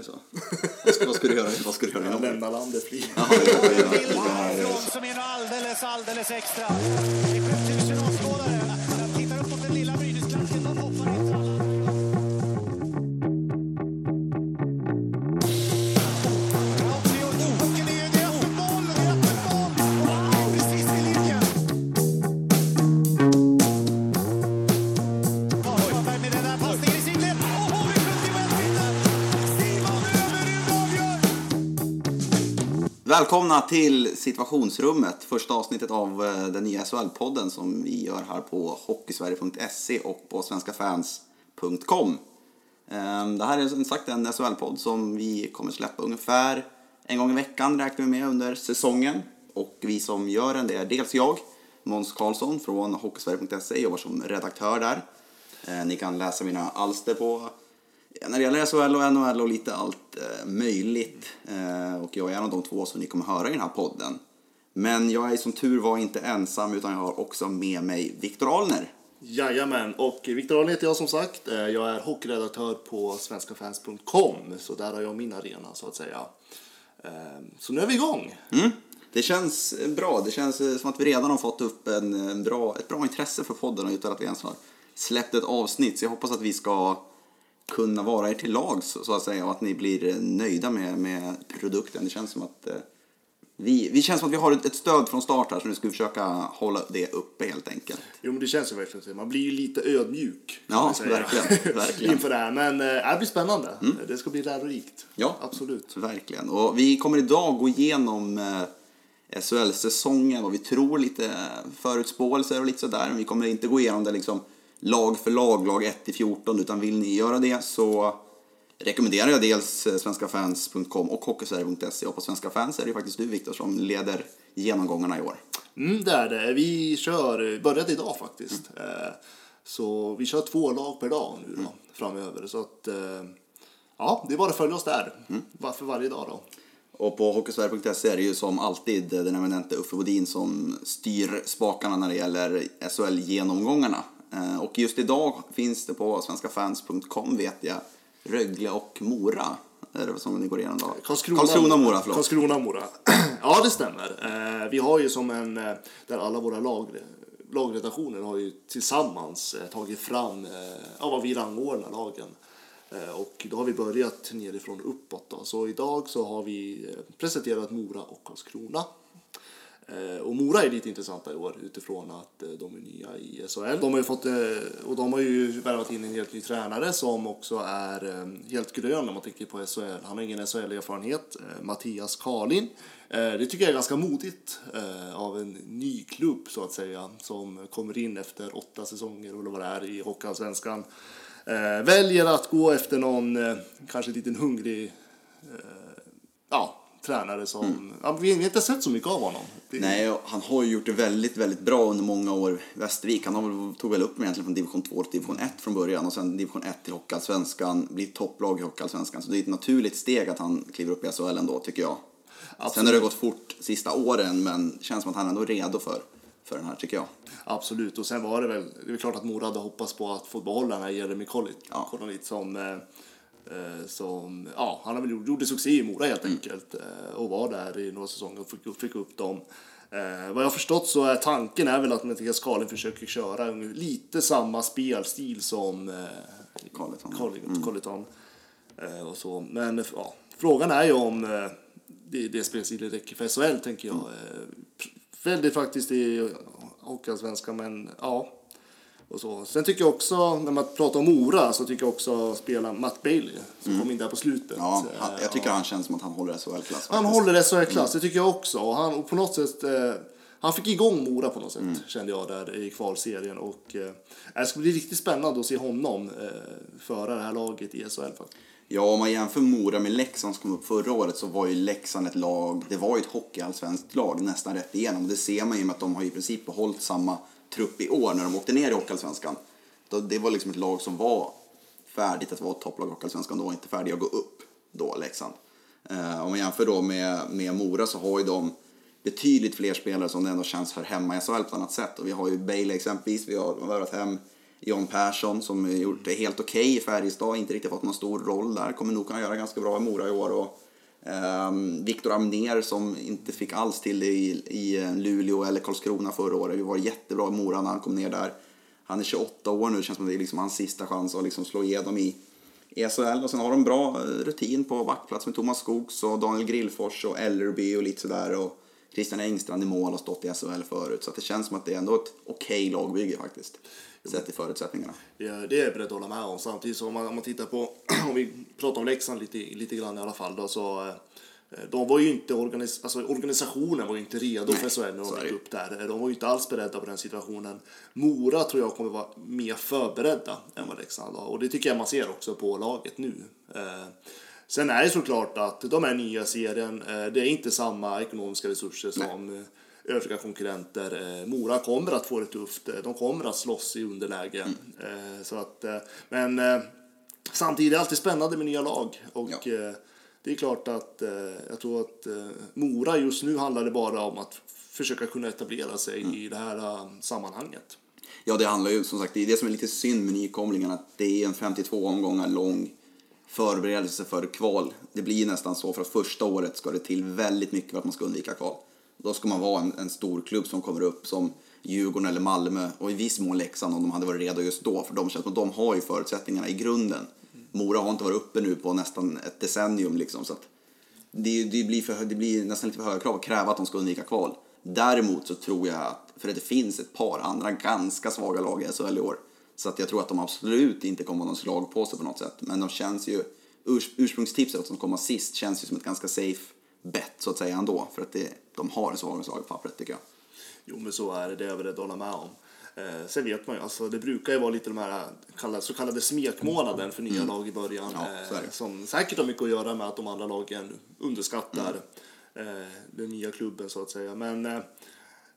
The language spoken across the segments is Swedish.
det så? Vad ska, du göra, vad ska du göra? Lämna landet fri. Jag som är alldeles, alldeles extra. Det är 7000 Välkomna till situationsrummet, första avsnittet av eh, den nya SHL-podden som vi gör här på hockeysverige.se och på svenskafans.com. Ehm, det här är som sagt en SHL-podd som vi kommer släppa ungefär en gång i veckan räknar vi med under säsongen. Och vi som gör den det är dels jag, Måns Karlsson från hockeysverige.se, jobbar som redaktör där. Ehm, ni kan läsa mina alster på när det gäller SHL och NHL och lite allt eh, möjligt. Eh, och jag är en av de två som ni kommer höra i den här podden. Men jag är som tur var inte ensam utan jag har också med mig Viktor Alner. Jajamän, och Viktor Ahlin heter jag som sagt. Eh, Jag är hockeyredaktör på svenskafans.com, så där har jag min arena så att säga. Eh, Så nu är vi igång. Mm. Det känns bra. Det känns som att vi redan har fått upp en, en bra, ett bra intresse för podden utan att vi ens har släppt ett avsnitt. Så jag hoppas att vi ska kunna vara er till lags så att säga och att ni blir nöjda med, med produkten. Det känns som att eh, vi, vi känns som att vi har ett, stöd från start här så nu ska vi försöka hålla det uppe helt enkelt. Jo, men det känns ju verkligen så. Man blir ju lite ödmjuk. Ja, verkligen, verkligen. Inför det här. Men eh, det blir spännande. Det ska bli lärorikt. Ja. Absolut. Verkligen. Och vi kommer idag gå igenom eh, SHL-säsongen, vad vi tror, lite förutspåelser och lite sådär. Men vi kommer inte gå igenom det liksom lag för lag, lag 1 till 14, utan vill ni göra det så rekommenderar jag dels eh, svenskafans.com och hockeysverige.se. Och på Svenska fans är det faktiskt du, Viktor, som leder genomgångarna i år. Mm, det är det. Vi kör, började idag faktiskt. Eh, Så vi kör två lag per dag nu då, framöver. Så att, eh, ja, det är bara att följa oss där. Var- För varje dag då. Och på hockeysverige.se är det ju som alltid den eminente Uffe Bodin som styr spakarna när det gäller SHL-genomgångarna. Eh, Och just idag finns det på svenskafans.com vet jag Rögle och Mora. Är det som ni går igenom då? Karlskrona, Karlskrona och Mora, förlåt. Karlskrona och Mora. ja, det stämmer. Eh, Vi har ju som en, eh, där alla våra lag, lagredaktioner har ju tillsammans tagit fram ja, vad vi rangordnar lagen. Och då har vi börjat nerifrån uppåt. Då. Så idag så har vi presenterat Mora och Karlskrona. Eh, och Mora är lite intressanta i år utifrån att eh, de är nya i SHL. De har ju fått, eh, och de har ju värvat in en helt ny tränare som också är helt grön om man tänker på SHL. Han har ingen SHL-erfarenhet, Mattias Karlin. Det tycker jag är ganska modigt av en ny klubb så att säga som kommer in efter åtta säsonger eller vad det är i Hockeyallsvenskan. Väljer att gå efter någon kanske liten hungrig ja, tränare som... Ja, vi har inte sett så mycket av honom. Det- Nej, han har ju gjort det väldigt, väldigt bra under många år. Västervik, han har tog väl upp mig egentligen från division 2 till division 1 från början och sen division 1 till Hockeyallsvenskan, blir topplag i Hockeyallsvenskan. Så det är ett naturligt steg att han kliver upp i SHL ändå, tycker jag. Sen har det gått fort sista åren, men känns som att han ändå är redo för, för den här, tycker jag. Absolut, och sen var det väl, det är klart att Mora hade hoppats på att få behålla den här Jeremy Collit, Ja. Som, eh, som, ja, han har väl gjort, gjorde succé i Mora helt enkelt eh, och var där i några säsonger och fick, fick upp dem. Eh, vad jag har förstått så är tanken är väl att Mattias Karlin försöker köra lite samma spelstil som eh, Carleton. Colleton. Eh, och så. Men ja, frågan är ju om eh, det, det spelstilen räcker för SHL, tänker jag. Eh, pr- väldigt faktiskt i Hockeyallsvenskan, men ja. Och så. Sen tycker jag också, när man pratar om Mora, så tycker jag också spela Matt Bailey, som kom in där på slutet. Ja, han, jag tycker ja. han känns som att han håller SHL-klass. Han håller SHL-klass, det tycker jag också. Och han, och på något sätt, eh, han fick igång Mora på något sätt, kände jag där i kvalserien. Och, eh, det ska bli riktigt spännande att se honom eh, föra det här laget i SHL faktiskt. Ja, om man jämför Mora med Leksand som kom upp förra året så var ju Leksand ett lag, det var ju ett hockeyallsvenskt lag nästan rätt igenom. Det ser man ju med att de har i princip behållit samma trupp i år när de åkte ner i hockeyallsvenskan. Det var liksom ett lag som var färdigt att vara ett topplag i hockeyallsvenskan då, inte färdiga att gå upp då, Leksand. Eh, om man jämför då med, med Mora så har ju de betydligt fler spelare som det ändå känns hör hemma i SHL på ett annat sätt. Och vi har ju Bale exempelvis, vi har värvat hem John Persson som gjort det helt okej i Färjestad, inte riktigt fått någon stor roll där. Kommer nog kunna göra ganska bra i Mora i år. Och, Ehm, Viktor Amner som inte fick alls till det i, i eh, Luleå eller Karlskrona förra året. Vi var jättebra i Mora när han kom ner där. Han är 28 år nu, det känns som att det är liksom hans sista chans att liksom slå igenom i SHL. Och sen har de bra eh, rutin på backplats med Thomas Skogs och Daniel Grillfors och Ellerby och lite sådär. Och Christian Engstrand i mål har stått i SHL förut. Så att det känns som att det är ändå ett okej okay lagbygge faktiskt. Sett i förutsättningarna. Ja, det är jag beredd att hålla med om. Samtidigt så om man, om man tittar på, om vi pratar om Leksand lite, lite grann i alla fall då, så eh, de var ju inte organis alltså, organisationen var ju inte redo för SHL när de gick upp där. De var ju inte alls beredda på den situationen. Mora tror jag kommer vara mer förberedda än vad Leksand var. Och det tycker jag man ser också på laget nu. Eh, Sen är det såklart att de är nya serien. Eh, Det är inte samma ekonomiska resurser som eh, övriga konkurrenter. Eh, Mora kommer att få det tufft. Eh, De kommer att slåss i underläge. Eh, Så att, men samtidigt är det alltid spännande med nya lag. Och Ja. det är klart att jag tror att Mora just nu handlar det bara om att försöka kunna etablera sig i det här sammanhanget. Ja, det handlar ju som sagt, det är det som är lite synd med nykomlingen, att det är en 52 omgångar lång förberedelse för kval. Det blir nästan så, för att första året ska det till väldigt mycket för att man ska undvika kval. Då ska man vara en, en stor klubb som kommer upp som Djurgården eller Malmö och i viss mån Leksand om de hade varit redo just då, för de känns som att de har ju förutsättningarna i grunden. Mora har inte varit uppe nu på nästan ett decennium liksom, så att det, det, blir för, det blir nästan lite för höga krav att kräva att de ska undvika kval. Däremot så tror jag att, för att det finns ett par andra ganska svaga lag i SHL i år, så att jag tror att de absolut inte kommer vara någon slagpåse på något sätt. Men de känns ju, urs, ursprungstipset att de kommer sist känns ju som ett ganska safe bet så att säga ändå. För att det, de har en svagare slag på pappret tycker jag. Jo, men så är det. Det är jag beredd att hålla med om. Eh, sen vet man ju, alltså, det brukar ju vara lite de här kallade, så kallade smekmånaden för nya lag i början. Mm. Ja, det. eh, som säkert har mycket att göra med att de andra lagen underskattar Mm. eh, den nya klubben så att säga. Men, eh,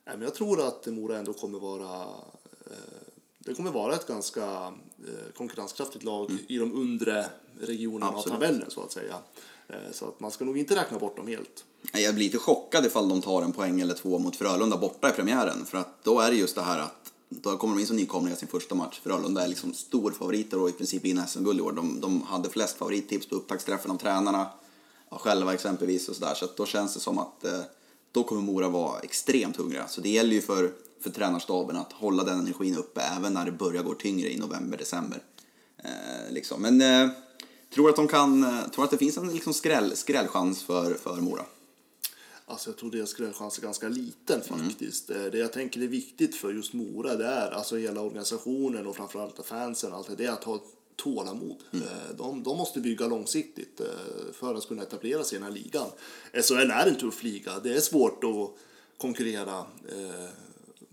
men jag tror att Mora ändå kommer vara eh, det kommer vara ett ganska eh, konkurrenskraftigt lag i de undre regionerna Mm. Absolut. av tabellen så att säga. Eh, så att man ska nog inte räkna bort dem helt. Jag blir lite chockad ifall de tar en poäng eller två mot Frölunda borta i premiären. För att då är det just det här att då kommer de in som nykomlingar i sin första match. Frölunda är liksom storfavoriter och i princip vinner SM-guld i år. De, de hade flest favorittips på upptaktsträffen av tränarna, ja, själva exempelvis och sådär. Så att då känns det som att eh, då kommer Mora vara extremt hungriga. Så det gäller ju för, för tränarstaben att hålla den energin uppe även när det börjar gå tyngre i november, december. Eh, liksom. Men eh, tror att de kan, eh, tror att det finns en liksom skräll, skrällchans för, för Mora. Alltså jag tror deras skrällchans är ganska liten Mm. faktiskt. Eh, Det jag tänker är viktigt för just Mora det är alltså hela organisationen och framförallt fansen allt det, är att ha tålamod. Mm. Eh, De, de måste bygga långsiktigt för att kunna etablera sig i den här ligan. SHL är en tuff liga. Det är svårt att konkurrera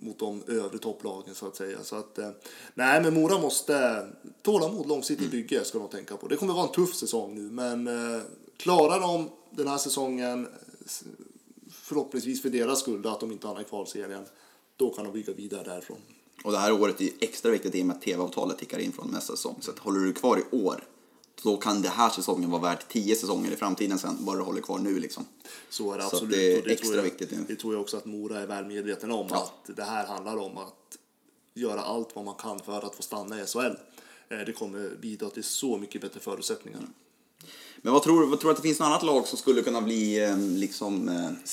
mot de övre topplagen så att säga. Så att, eh, nej, men Mora måste tålamod, långsiktigt Mm. bygge ska de tänka på. Det kommer vara en tuff säsong nu, men eh, klarar de den här säsongen förhoppningsvis för deras skull att de inte hamnar i kvalserien, då kan de bygga vidare därifrån. Och det här året är extra viktigt i och med att tv-avtalet tickar in från nästa säsong. Så håller du kvar i år, då kan det här säsongen vara värt tio säsonger i framtiden sen, bara du håller kvar nu liksom. Så är det Så absolut. det är och extra jag, viktigt nu. Det tror jag också att Mora är väl medveten om. Ja. Att det här handlar om att göra allt vad man kan för att få stanna i SHL. Eh, Det kommer bidra till så mycket bättre förutsättningar. Men vad tror, vad tror du att det finns något annat lag som skulle kunna bli eh, liksom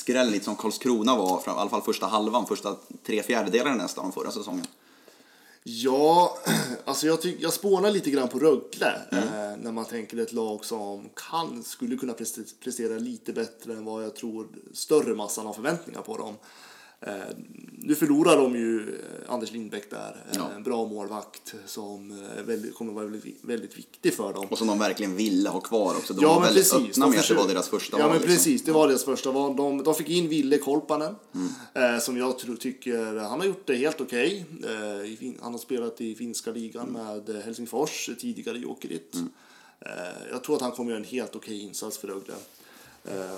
eh, lite som Karlskrona var, i alla fall första halvan, första tre fjärdedelarna nästan av förra säsongen? Ja, alltså jag, tyck, jag spånar lite grann på Rögle Mm. eh, när man tänker ett lag som kan, skulle kunna preste- prestera lite bättre än vad jag tror större massan har förväntningar på dem. Eh, nu förlorar de ju eh, Anders Lindbäck där, eh, Ja. en bra målvakt som eh, väldigt, kommer vara väldigt, väldigt viktig för dem. Och som de verkligen ville ha kvar också. De Ja, var väldigt precis. öppna De med att det var deras första Ja, val. men liksom. precis. Det var deras första val. De, de fick in Ville Kolpanen, Mm. eh, som jag tror, tycker, han har gjort det helt okej. Eh, i fin- han har spelat i finska ligan Mm. med eh, Helsingfors, tidigare Jokerit. Eh, jag tror att han kommer göra en helt okej insats för Rögle. Eh,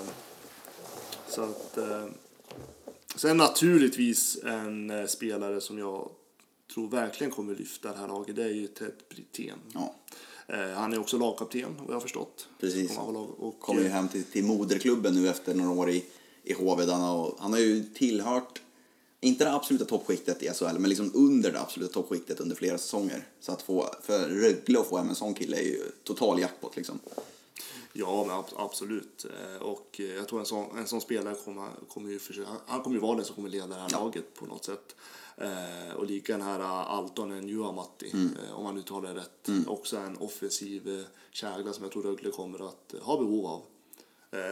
så att... Sen naturligtvis en eh, spelare som jag tror verkligen kommer lyfta det här laget, det är ju Ted Brithén. Ja, Eh, han är också lagkapten, vad jag har förstått. precis. Och, Kommer ju eh, hem till, till moderklubben nu efter några år i, i där Han har, han har ju tillhört inte det absoluta toppskiktet i SHL, men liksom under det absoluta toppskiktet under flera säsonger. Så att få, för Rögle att få hem en sån kille är ju total jackpot liksom. Ja, men ab- absolut. Eh, Och eh, jag tror en sån, en sån spelare kommer, kommer ju försöka, han kommer ju vara den som kommer leda det här laget på något sätt. Eh, och lika den här Altonen Juamatti, eh, om man uttalar det rätt. Också en offensiv kägla som jag tror Rögle kommer att ha behov av.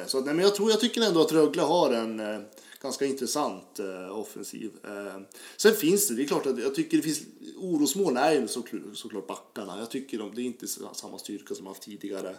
Så nej, men jag, tror, jag tycker ändå att Rögle har en eh, ganska intressant eh, offensiv. Eh, sen finns det, det är klart att jag tycker det finns orosmoln är ju såklart, såklart backarna. Jag tycker de, det är inte samma styrka som haft tidigare.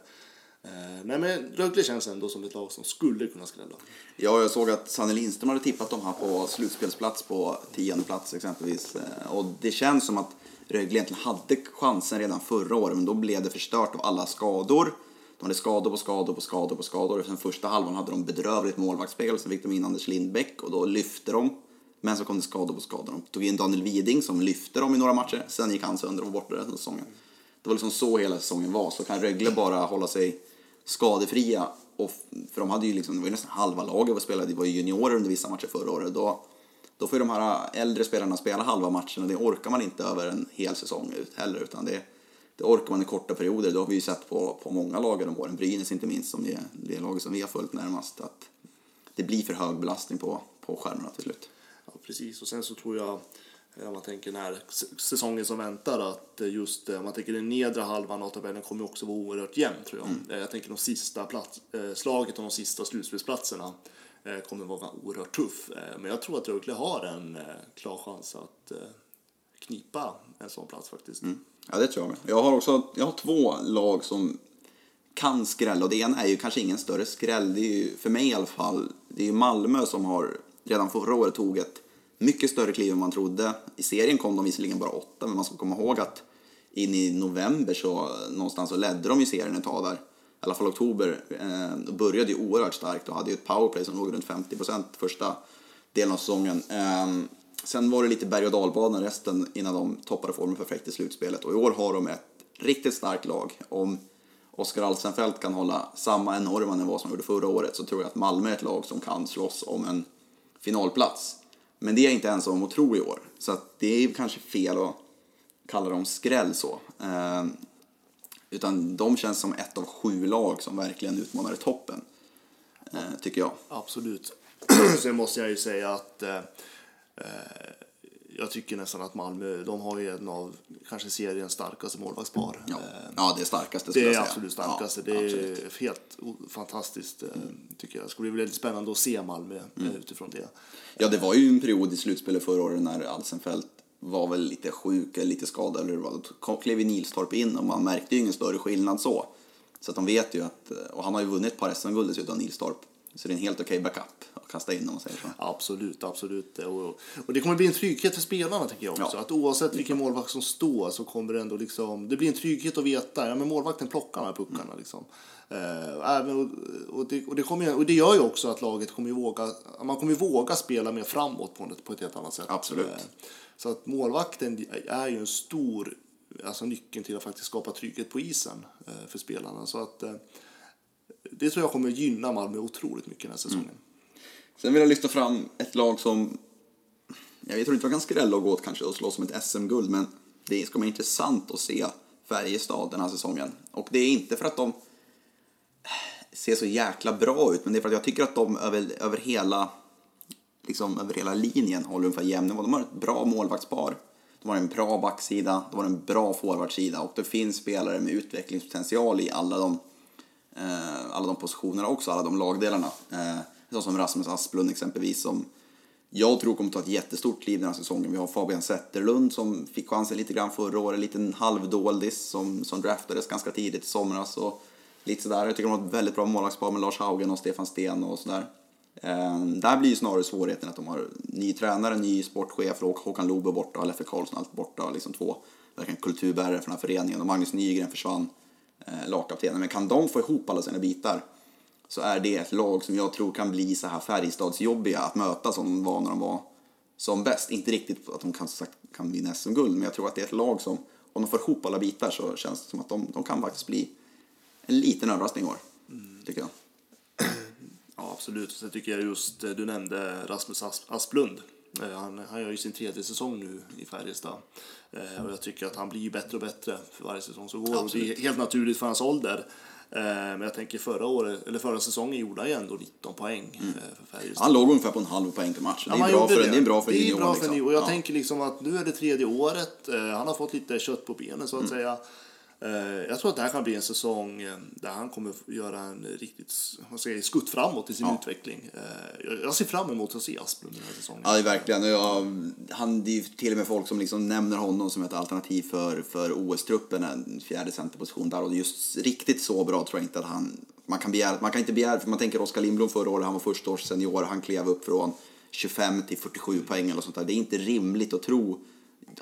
Eh, nej men Rögle känns ändå som ett lag som skulle kunna skrälla. Ja, jag såg att Sanne Lindström hade tippat dem här på slutspelsplats på tionde plats exempelvis. Eh, och det känns som att Rögle egentligen hade chansen redan förra året, men då blev det förstört av alla skador. De hade skador på skador på skador på skador. Sen första halvan hade de bedrövligt målvaktsspel, sen fick de in Anders Lindbäck och då lyfte de. Men så kom det skador på skador. De tog in Daniel Widing som lyfte dem i några matcher, sen gick han sönder och var borta resten av säsongen. Det var liksom så hela säsongen var, så kan Rögle bara hålla sig skadefria. Och, för de hade ju liksom, det var ju nästan halva laget var spelade, det var ju juniorer under vissa matcher förra året. Då, då får ju de här äldre spelarna spela halva matchen och det orkar man inte över en hel säsong ut heller. Utan det, det orkar man i korta perioder. Det har vi ju sett på, på många lag de åren, Brynäs inte minst, som det, det laget som vi har följt närmast. Att det blir för hög belastning på, på skärmarna till slut. Ja, precis. Och sen så tror jag, eh, om man tänker när s- säsongen som väntar, att eh, just eh, om man tänker den nedre halvan av tabellen kommer också vara oerhört jämn tror jag. Eh, Jag tänker de sista plats, slaget om de sista slutspelsplatserna kommer vara oerhört tuff. Men jag tror att Rögle har en klar chans att knipa en sån plats faktiskt. Ja, det tror jag med. Jag har också jag har två lag som kan skrälla och det ena är ju kanske ingen större skräll. Det är ju, för mig i alla fall, det är ju Malmö som har redan förra året tog ett mycket större kliv än man trodde. I serien kom de visserligen bara åtta, men man ska komma ihåg att in i november så någonstans så ledde de ju serien ett tag där. I alla fall oktober. Eh, började ju oerhört starkt och hade ju ett powerplay som låg runt 50 procent första delen av säsongen. Eh, sen var det lite berg och dalbana resten innan de toppade formen perfekt i slutspelet. Och i år har de ett riktigt starkt lag. Om Oskar Alsenfelt kan hålla samma enorma nivå som han gjorde förra året så tror jag att Malmö är ett lag som kan slåss om en finalplats. Men det är jag inte ensam om att tro i år. Så att det är ju kanske fel att kalla dem skräll så. Eh, utan de känns som ett av sju lag som verkligen utmanar toppen. Eh, tycker jag. Absolut. Sen måste jag ju säga att eh, eh, jag tycker nästan att Malmö, de har ju en av kanske seriens starkaste målvaktspar. Ja, ja det är starkaste Det är säga. absolut starkaste. Ja, det är absolut. helt fantastiskt eh, tycker jag. Det ska bli väldigt spännande att se Malmö eh, Mm. utifrån det. Ja, det var ju en period i slutspelet förra året när Alsenfelt var väl lite sjuk eller lite skadad eller vad. Då klev ju Nilstorp in och man märkte ju ingen större skillnad så. Så att de vet ju att, och han har ju vunnit ett par SM-guld dessutom, Nilstorp. Så det är en helt okej backup att kasta in om man säger så. Absolut, absolut. Och, och det kommer bli en trygghet för spelarna tycker jag också. Ja. Att oavsett vilken målvakt som står så kommer det ändå liksom, det blir en trygghet att veta, ja men målvakten plockar de här puckarna Mm. liksom. Även, och, och, det, och, det kommer, och det gör ju också att laget kommer våga, man kommer våga spela mer framåt på på ett helt annat sätt. Absolut. Eh, så att målvakten är ju en stor, alltså nyckeln till att faktiskt skapa trygghet på isen eh, för spelarna. Så att det tror jag kommer gynna Malmö otroligt mycket den här säsongen. Mm. Sen vill jag lyfta fram ett lag som, jag tror inte man kan skrälla och gå åt kanske och slåss som ett SM-guld, men det ska bli intressant att se Färjestad den här säsongen. Och det är inte för att de ser så jäkla bra ut, men det är för att jag tycker att de över, över hela liksom över hela linjen håller ungefär jämn nivå. De har ett bra målvaktspar, de har en bra backsida, de har en bra forwardsida och det finns spelare med utvecklingspotential i alla de, Eh, alla de positionerna också, alla de lagdelarna. Eh, så som Rasmus Asplund exempelvis som jag tror kommer ta ett jättestort kliv den här säsongen. Vi har Fabian Zetterlund som fick chansen lite grann förra året, en liten halvdoldis som, som draftades ganska tidigt i somras. Och lite sådär. Jag tycker de har ett väldigt bra målvaktspar med Lars Haugen och Stefan Sten och sådär. Eh, där blir ju snarare svårigheten att de har ny tränare, ny sportchef, och Håkan Loob är borta Leffe Karlsson allt borta. Liksom två verkligen kulturbärare för den här föreningen. Och Magnus Nygren försvann, eh, lagkaptenen. Men kan de få ihop alla sina bitar så är det ett lag som jag tror kan bli så här Färjestadsjobbiga att möta som de var när de var som bäst. Inte riktigt att de kan, kan vinna SM-guld, men jag tror att det är ett lag som, om de får ihop alla bitar så känns det som att de, de kan faktiskt bli en liten överraskning i år. Tycker jag. Ja, absolut. Sen tycker jag just, eh, du nämnde Rasmus As- Asplund. Eh, Han, han gör ju sin tredje säsong nu i Färjestad. Eh, Och jag tycker att han blir bättre och bättre för varje säsong som går. Det är helt naturligt för hans ålder. Eh, Men jag tänker förra, året, eller förra säsongen gjorde han ju ändå 19 poäng eh, för Färjestad. Han låg ungefär på en halv poäng per match. Det är, Ja, bra för, det. det är bra för det är junior. bra för liksom. Och jag Ja. tänker liksom att nu är det tredje året. Eh, Han har fått lite kött på benen så att Mm. säga. Eh, Jag tror att det här kan bli en säsong eh, där han kommer göra en riktigt vad säger, skutt framåt i sin utveckling. Eh, jag- ser fram emot att se Asplund den här säsongen. Ja, det är verkligen. Jag, han, det är ju till och med folk som liksom nämner honom som ett alternativ för, för OS-truppen, en fjärde centerposition där. Och just riktigt så bra tror jag inte att han... Man kan, begära, man kan inte begära, för man tänker Oskar Lindblom förra året, han var första års senior, han klev upp från 25 till 47 poäng eller sånt där. Det är inte rimligt att tro,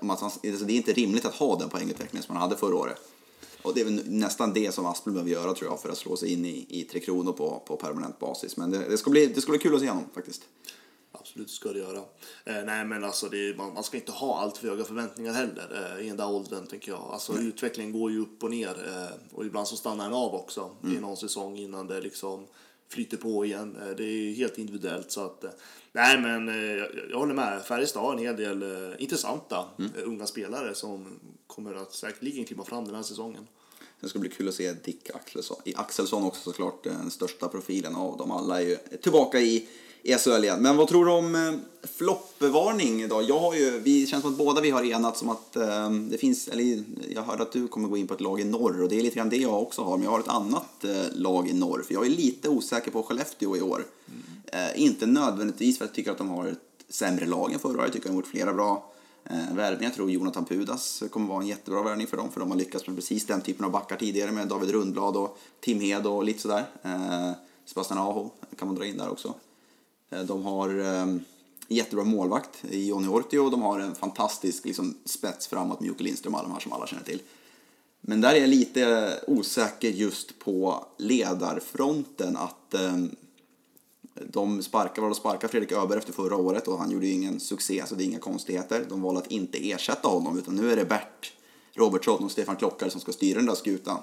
alltså det är inte rimligt att ha den poängutvecklingen som han hade förra året. Och det är väl nästan det som Asplund behöver göra tror jag för att slå sig in i, i Tre Kronor på, på permanent basis. Men det, det, ska bli, det ska bli kul att se honom faktiskt. Absolut ska det göra. Eh, nej men alltså är, man, man ska inte ha allt för höga förväntningar heller eh, i den där åldern tänker jag. Alltså utvecklingen går ju upp och ner eh, och ibland så stannar den av också i någon säsong innan det liksom flyter på igen. Eh, det är helt individuellt så att eh, nej men eh, jag, jag håller med. Färjestad har en hel del intressanta eh, unga spelare som kommer att säkerligen kliva fram den här säsongen. Det ska bli kul att se Dick Axelsson, Axelsson också såklart, eh, den största profilen av dem alla är ju tillbaka i i SHL igen. Men vad tror du om eh, floppvarning då? Jag har ju, vi känns som att båda vi har enats om att eh, det finns, eller jag hörde att du kommer gå in på ett lag i norr och det är lite grann det jag också har, men jag har ett annat eh, lag i norr för jag är lite osäker på Skellefteå i år. Eh, inte nödvändigtvis för att jag tycker att de har ett sämre lag än förra året, jag tycker att de har gjort flera bra eh, värvning, Jag tror Jonathan Pudas kommer vara en jättebra värvning för dem för de har lyckats med precis den typen av backar tidigare med David Rundblad och Tim Hed och lite sådär. Eh, Sebastian Aho kan man dra in där också. Eh, De har eh, jättebra målvakt i Johnny Ortio och de har en fantastisk liksom, spets framåt med Jocke Lindström och alla de här som alla känner till. Men där är jag lite osäker just på ledarfronten att eh, de sparkar, var de sparkar Fredrik Öberg efter förra året och han gjorde ju ingen succé så det är inga konstigheter. De valde att inte ersätta honom utan nu är det Bert Robertsson och Stefan Klockare som ska styra den där skutan.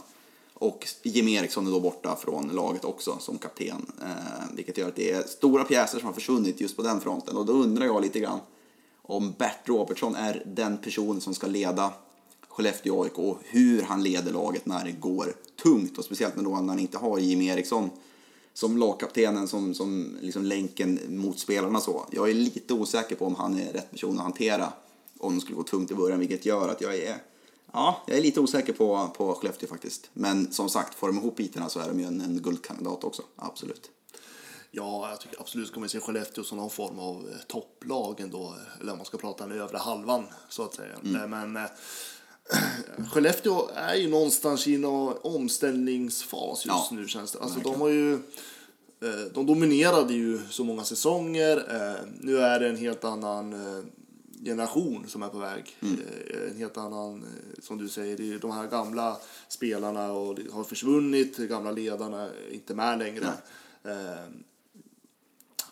Och Jimmy Eriksson är då borta från laget också som kapten. Eh, vilket gör att det är stora pjäser som har försvunnit just på den fronten. Och då undrar jag lite grann om Bert Robertsson är den person som ska leda Skellefteå AIK och hur han leder laget när det går tungt. Och speciellt när, när han inte har Jimmy Eriksson som lagkaptenen, som, som liksom länken mot spelarna. Så. Jag är lite osäker på om han är rätt person att hantera om det skulle gå tungt i början, vilket gör att jag är Ja, jag är lite osäker på, på Skellefteå faktiskt. Men som sagt, får de ihop bitarna så är de ju en, en guldkandidat också. Absolut. Ja, jag tycker absolut ska man se Skellefteå som någon form av eh, topplag ändå. Eller om man ska prata den övre halvan så att säga. Eh, Men eh, Skellefteå är ju någonstans i någon omställningsfas just Ja, nu känns det. Alltså verkligen. de har ju eh, de dominerade ju så många säsonger. Eh, Nu är det en helt annan eh, generation som är på väg. Eh, En helt annan, som du säger, det är de här gamla spelarna och har försvunnit. De gamla ledarna är inte med längre. Eh,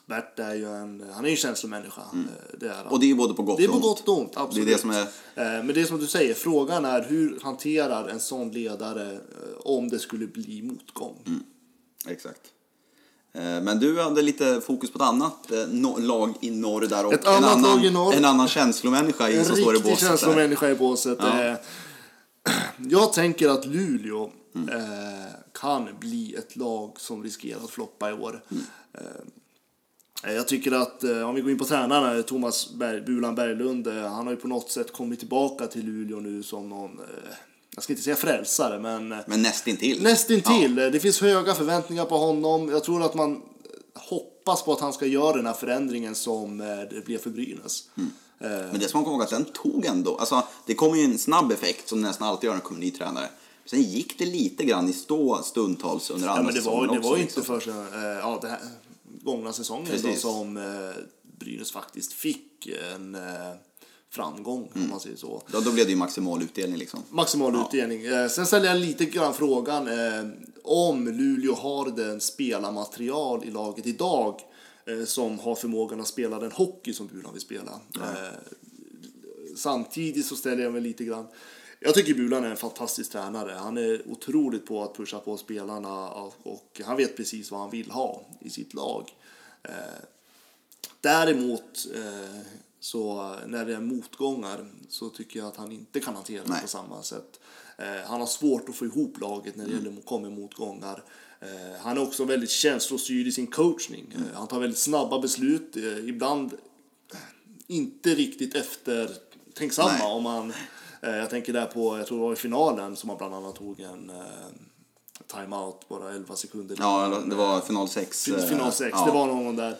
Bert är ju en, han är ju en känslomänniska. eh, Det är han. Och det är ju både på gott Det är på och ont. gott och ont, absolut. Det är det som är... Eh, Men det är som du säger, frågan är hur hanterar en sån ledare eh, om det skulle bli motgång? Mm. Exakt. Men du hade lite fokus på ett annat lag i norr där och Ett en, annat annan, lag i norr. en annan känslomänniska i En som står i riktig båset. där. känslomänniska i båset. Ja. Jag tänker att Luleå Mm. kan bli ett lag som riskerar att floppa i år. Mm. Eh, Jag tycker att eh, om vi går in på tränarna, Thomas Berg, Bulan Berglund, eh, han har ju på något sätt kommit tillbaka till Luleå nu som någon, eh, jag ska inte säga frälsare, men eh, Men nästintill. Nästintill. Det finns höga förväntningar på honom. Jag tror att man hoppas på att han ska göra den här förändringen som eh, det blev för Brynäs. Mm. Eh, Men det ska man komma ihåg att den tog ändå. Alltså, det kommer ju en snabb effekt som nästan alltid gör när det kommer en ny tränare. Sen gick det lite grann i stå stundtals under andra Ja, men det var, säsongen det också, var ju liksom. inte förrän eh, ja, det här, gångna säsongen då, som eh, Brynäs faktiskt fick en eh, framgång, om man säger så. Ja, då blev det ju maximal utdelning liksom. Maximal utdelning. Eh, sen ställer jag lite grann frågan eh, om Luleå har den spelarmaterial i laget idag eh, som har förmågan att spela den hockey som Bulan vill spela. Eh, samtidigt så ställer jag mig lite grann jag tycker Bulan är en fantastisk tränare. Han är otroligt på att pusha på spelarna och, han vet precis vad han vill ha i sitt lag. Eh, däremot eh, Så när det är motgångar så tycker jag att han inte kan hantera det på samma sätt. Eh, han har svårt att få ihop laget när det Mm. gäller kommer motgångar. Han är också väldigt känslostyrd i sin coachning. Mm. Han tar väldigt snabba beslut. Ibland inte riktigt eftertänksamma. Nej. Om man, jag tänker där på, jag tror det var i finalen som han bland annat tog en eh, timeout bara 11 sekunder. Ja, det var final 6. Final 6, ja. det var någon där.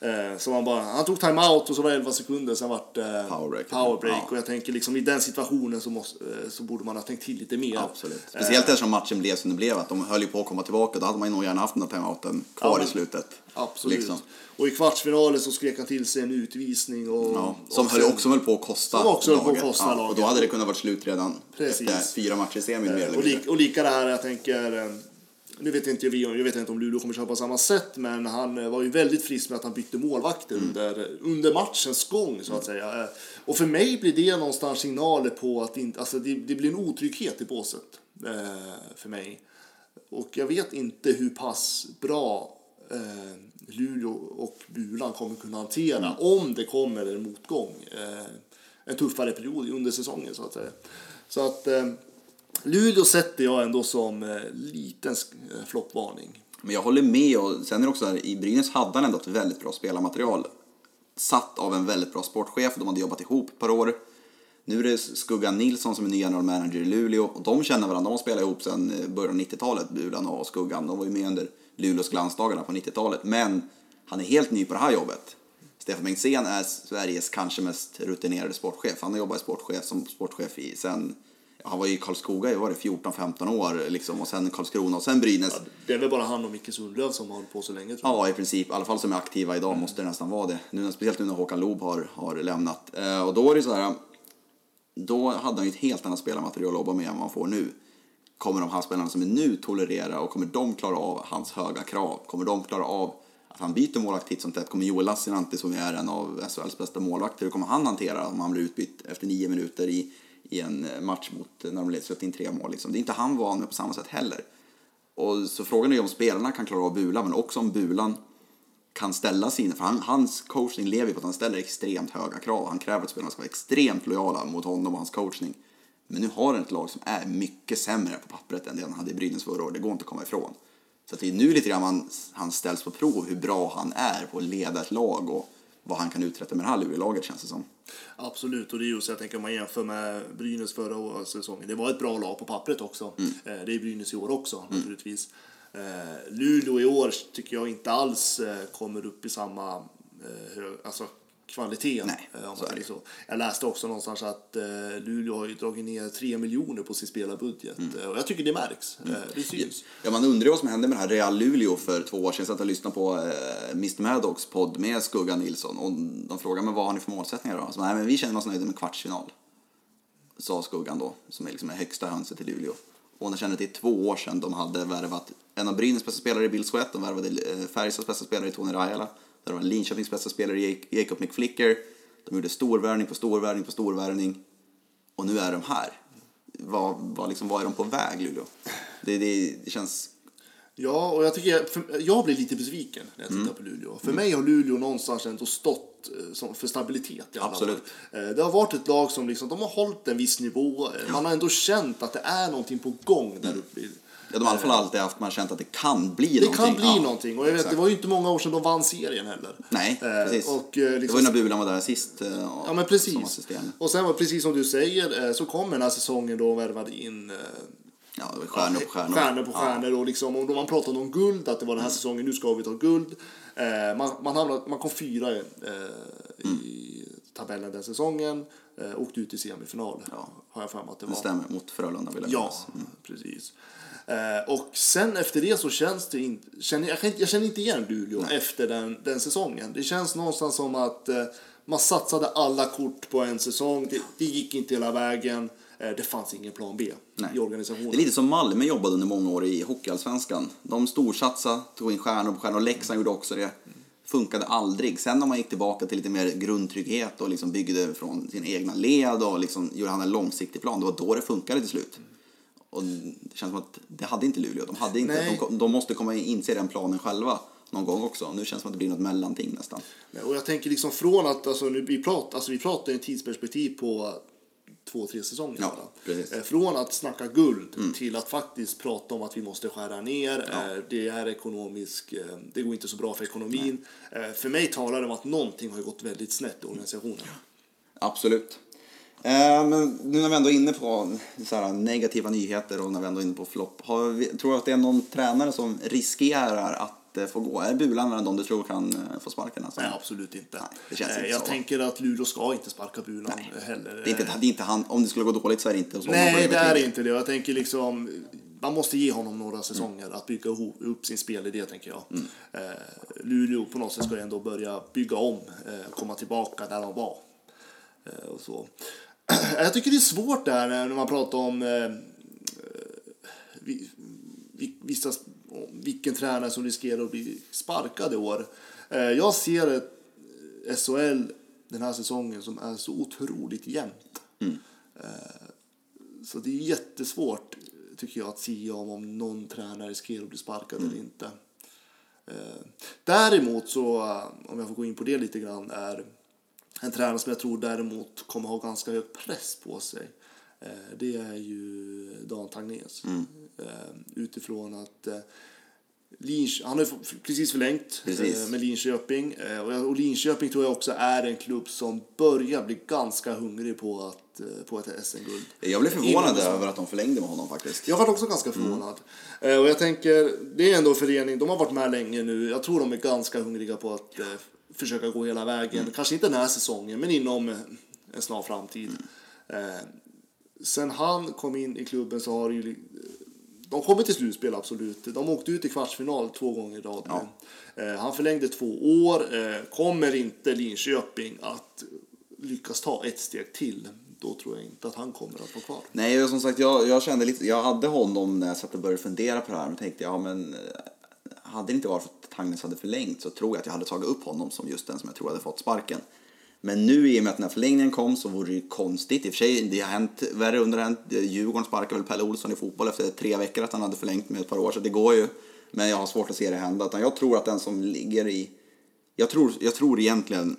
Eh, så man bara, han tog timeout och så var det 11 sekunder, sen vart det Powerbreak. powerbreak. Ja. Och jag tänker liksom i den situationen så, måste, eh, så borde man ha tänkt till lite mer. Absolut. Speciellt eftersom matchen blev som det blev. Att de höll ju på att komma tillbaka. Då hade man ju nog gärna haft den där timeouten kvar Ja, i slutet. Absolut. Liksom. Och i kvartsfinalen så skrek han till sig en utvisning. Och, Ja, som och höll, sen- också höll på att kosta Som också höll på att laget. kosta ja, laget. Och då hade det kunnat vara slut redan Precis. efter fyra matcher i semin mer eller och, li, och lika det här, jag tänker, eh, nu vet inte vi, jag vet inte om Luleå kommer köra på samma sätt, men han eh, var ju väldigt frisk med att han bytte målvakter Mm. under, under matchens gång så att säga. Eh, Och för mig blir det någonstans signaler på att inte, alltså det, det blir en otrygghet i båset eh, för mig. Och jag vet inte hur pass bra eh, Luleå och Bulan kommer kunna hantera Mm. om det kommer en motgång. Eh, en tuffare period under säsongen så att säga. Så att eh, Luleå sätter jag ändå som eh, liten eh, floppvarning. Men jag håller med. Och sen är det också här, i Brynäs hade han ändå ett väldigt bra spelarmaterial. Satt av en väldigt bra sportchef. De hade jobbat ihop ett par år. Nu är det Skuggan Nilsson som är ny general manager i Luleå. Och de känner varandra. De har spelat ihop sedan eh, början av 90-talet, Bulan och Skuggan. De var ju med under Luleås glansdagarna på 90-talet. Men han är helt ny på det här jobbet. Stefan Bengtzén är Sveriges kanske mest rutinerade sportchef. Han har jobbat i sportchef, som sportchef i sen ja, Han var i Karlskoga i var det 14-15 år liksom, och sen Karlskrona och sen Brynäs. Det är väl bara han och Micke Sundlöv som har hållit på så länge tror jag. Ja, i princip. I alla fall som är aktiva idag måste det nästan vara det. Nu, speciellt nu när Håkan Loob har, har lämnat. Eh, och då är det så här. Då hade han ju ett helt annat spelarmaterial att jobba med än vad han får nu. Kommer de här spelarna som är nu tolerera och kommer de klara av hans höga krav? Kommer de klara av att han byter målvakt titt som tätt? Kommer Joel Lassinantti som är en av SHLs bästa målvakter, hur kommer han hantera om han blir utbytt efter nio minuter i, i en eh, match mot eh, när de leder in tre mål? Liksom. Det är inte han van med på samma sätt heller. Och så frågan är ju om spelarna kan klara av Bulan, men också om Bulan kan ställa sina, för han, hans coachning lever ju på att han ställer extremt höga krav. Han kräver att spelarna ska vara extremt lojala mot honom och hans coachning. Men nu har han ett lag som är mycket sämre på pappret än det han hade i Brynäs förra året. Det går inte att komma ifrån. Så att det är nu lite grann han, han ställs på prov hur bra han är på att leda ett lag och vad han kan uträtta med det här Luleå-laget känns det som. Absolut, och det är ju så jag tänker om man jämför med Brynäs förra säsongen. Det var ett bra lag på pappret också. Mm. Eh, Det är Brynäs i år också naturligtvis. Eh, Luleå i år tycker jag inte alls eh, kommer upp i samma alltså kvalitet. Nej, eh, om så är det. så. Jag läste också någonstans att eh, Luleå har ju dragit ner 3 miljoner på sin spelarbudget. Mm. Eh, Och jag tycker det märks. Eh, Det syns. Ja, man undrar vad som hände med det här Real Luleå för två år sedan. Jag satt och lyssnade på eh, Mr Maddox podd med Skugga Nilsson och de frågade mig vad har ni för målsättningar då? Så, nej, men vi känner oss nöjda med kvartsfinal. Sa Skuggan då, som är liksom det högsta hönset i Luleå. Och jag kände är två år sedan de hade värvat en av Brynäs bästa spelare i Bill Sweat, de värvade eh, Färjestads bästa spelare i Tony Rajala, det var Linköpings bästa spelare Jacob McFlicker. De gjorde storvärvning på storvärvning på storvärvning. Och nu är de här. Vad, vad, liksom, vad är de på väg, Luleå? Det, det, det känns Ja, och jag tycker för, jag blir lite besviken när jag tittar Mm. på Luleå. För mig har Luleå någonstans ändå stått eh, som, för stabilitet i alla Absolut. Eh, Det har varit ett lag som liksom, de har hållit en viss nivå. Man har ändå känt att det är någonting på gång där uppe. i- Ja, de har i alla fall alltid haft, man känt att det kan bli Det någonting. kan bli Ja, någonting. Och jag vet, exakt. det var ju inte många år sedan de vann serien heller. Nej, Eh, precis. Och, eh, Det liksom, var ju när Bulan var där sist. eh, Ja men precis. Och sen var precis som du säger eh, så kom den här säsongen då de värvade in eh, Ja, det stjärnor på stjärnor. Stjärnor på Ja. Mm. stjärnor och liksom, och då man pratade om guld, att det var den här säsongen, nu ska vi ta guld. Eh, man, man, hamnade, man kom fyra eh, Mm. i tabellen den säsongen, eh, åkte ut i semifinal. Har jag för mig att det var. Det stämmer, mot Frölunda vill jag Ja. Mm. precis. Eh, och sen efter det så känns det inte, känner, jag, känner inte igen Luleå efter den, den säsongen. Det känns någonstans som att eh, man satsade alla kort på en säsong, det, det gick inte hela vägen, eh, det fanns ingen plan B Nej. i organisationen. Det är lite som Malmö jobbade under många år i Hockeyallsvenskan. De storsatsade, tog in stjärnor på stjärnor. Och Leksand gjorde också det. Funkade aldrig. Sen när man gick tillbaka till lite mer grundtrygghet och liksom byggde från sina egna led och liksom gjorde han en långsiktig plan, det var då det funkade till slut. Och det känns som att det hade inte Luleå. De, hade inte, Nej. de, de måste komma in, inse den planen själva. någon gång också. Nu känns det som att det blir något mellanting nästan. Och jag tänker liksom från att, alltså, nu, vi, pratar, alltså, vi pratar i tidsperspektiv på två, tre säsonger. Ja. Mm. Eh, Från att snacka guld till att faktiskt prata om att vi måste skära ner. Eh, Det är ekonomisk, eh, det går inte så bra för ekonomin. Eh, För mig talar det om att någonting har gått väldigt snett i organisationen. Absolut. Eh, men nu när vi ändå är inne på så här, negativa nyheter och när vi ändå är inne på flopp. Tror du att det är någon tränare som riskerar att eh, få gå? Är Bulan en av du tror kan eh, få sparken? Alltså? Nej, absolut inte. Nej, det känns inte jag så. tänker att Luleå ska inte sparka Bulan heller. Det är, inte, det är inte han, om det skulle gå dåligt så är det inte så. Nej, det är inte det. Jag tänker liksom, man måste ge honom några säsonger att bygga upp sin spelidé, tänker jag. Eh, Luleå på något sätt ska ändå börja bygga om, eh, komma tillbaka där de var. Eh, och så. Jag tycker det är svårt där när man pratar om eh, vi- vissa, vilken tränare som riskerar att bli sparkad i år. Eh, Jag ser ett SHL den här säsongen som är så otroligt jämnt. Eh, Så det är jättesvårt, tycker jag, att säga om, om någon tränare riskerar att bli sparkad eller inte. Eh, Däremot så, eh, om jag får gå in på det lite grann, är en tränare som jag tror däremot kommer ha ganska hög press på sig. Eh, Det är ju Dan Tagnés. Eh, Utifrån att eh, Linch, han har ju precis förlängt Precis. med Linköping. Och Linköping tror jag också är en klubb som börjar bli ganska hungrig på, att, på ett SM-guld. Jag blev förvånad Innan- över att de förlängde med honom faktiskt. jag var också ganska förvånad. Eh, Och jag tänker, det är ändå en förening, de har varit med länge nu. Jag tror de är ganska hungriga på att försöka gå hela vägen. Kanske inte den här säsongen, men inom en snar framtid. Eh, sen han kom in i klubben så har det ju... De kommer till slutspel, absolut. De åkte ut i kvartsfinal två gånger i rad. nu. Eh, han förlängde två år. Eh, kommer inte Linköping att lyckas ta ett steg till, då tror jag inte att han kommer att vara kvar. Nej, och som sagt, jag, jag kände lite, jag hade honom när jag satt och började fundera på det här. Men tänkte, ja men eh, hade det inte varit för att Tangnes hade förlängt så tror jag att jag hade tagit upp honom som just den som jag tror hade fått sparken. Men nu i och med att den här förlängningen kom så vore det ju konstigt. I och för sig, det har hänt värre under den. Djurgården sparkade väl Pelle Olsson i fotboll efter tre veckor att han hade förlängt med ett par år. Så det går ju. Men jag har svårt att se det hända. Utan jag tror att den som ligger i... Jag tror, jag tror egentligen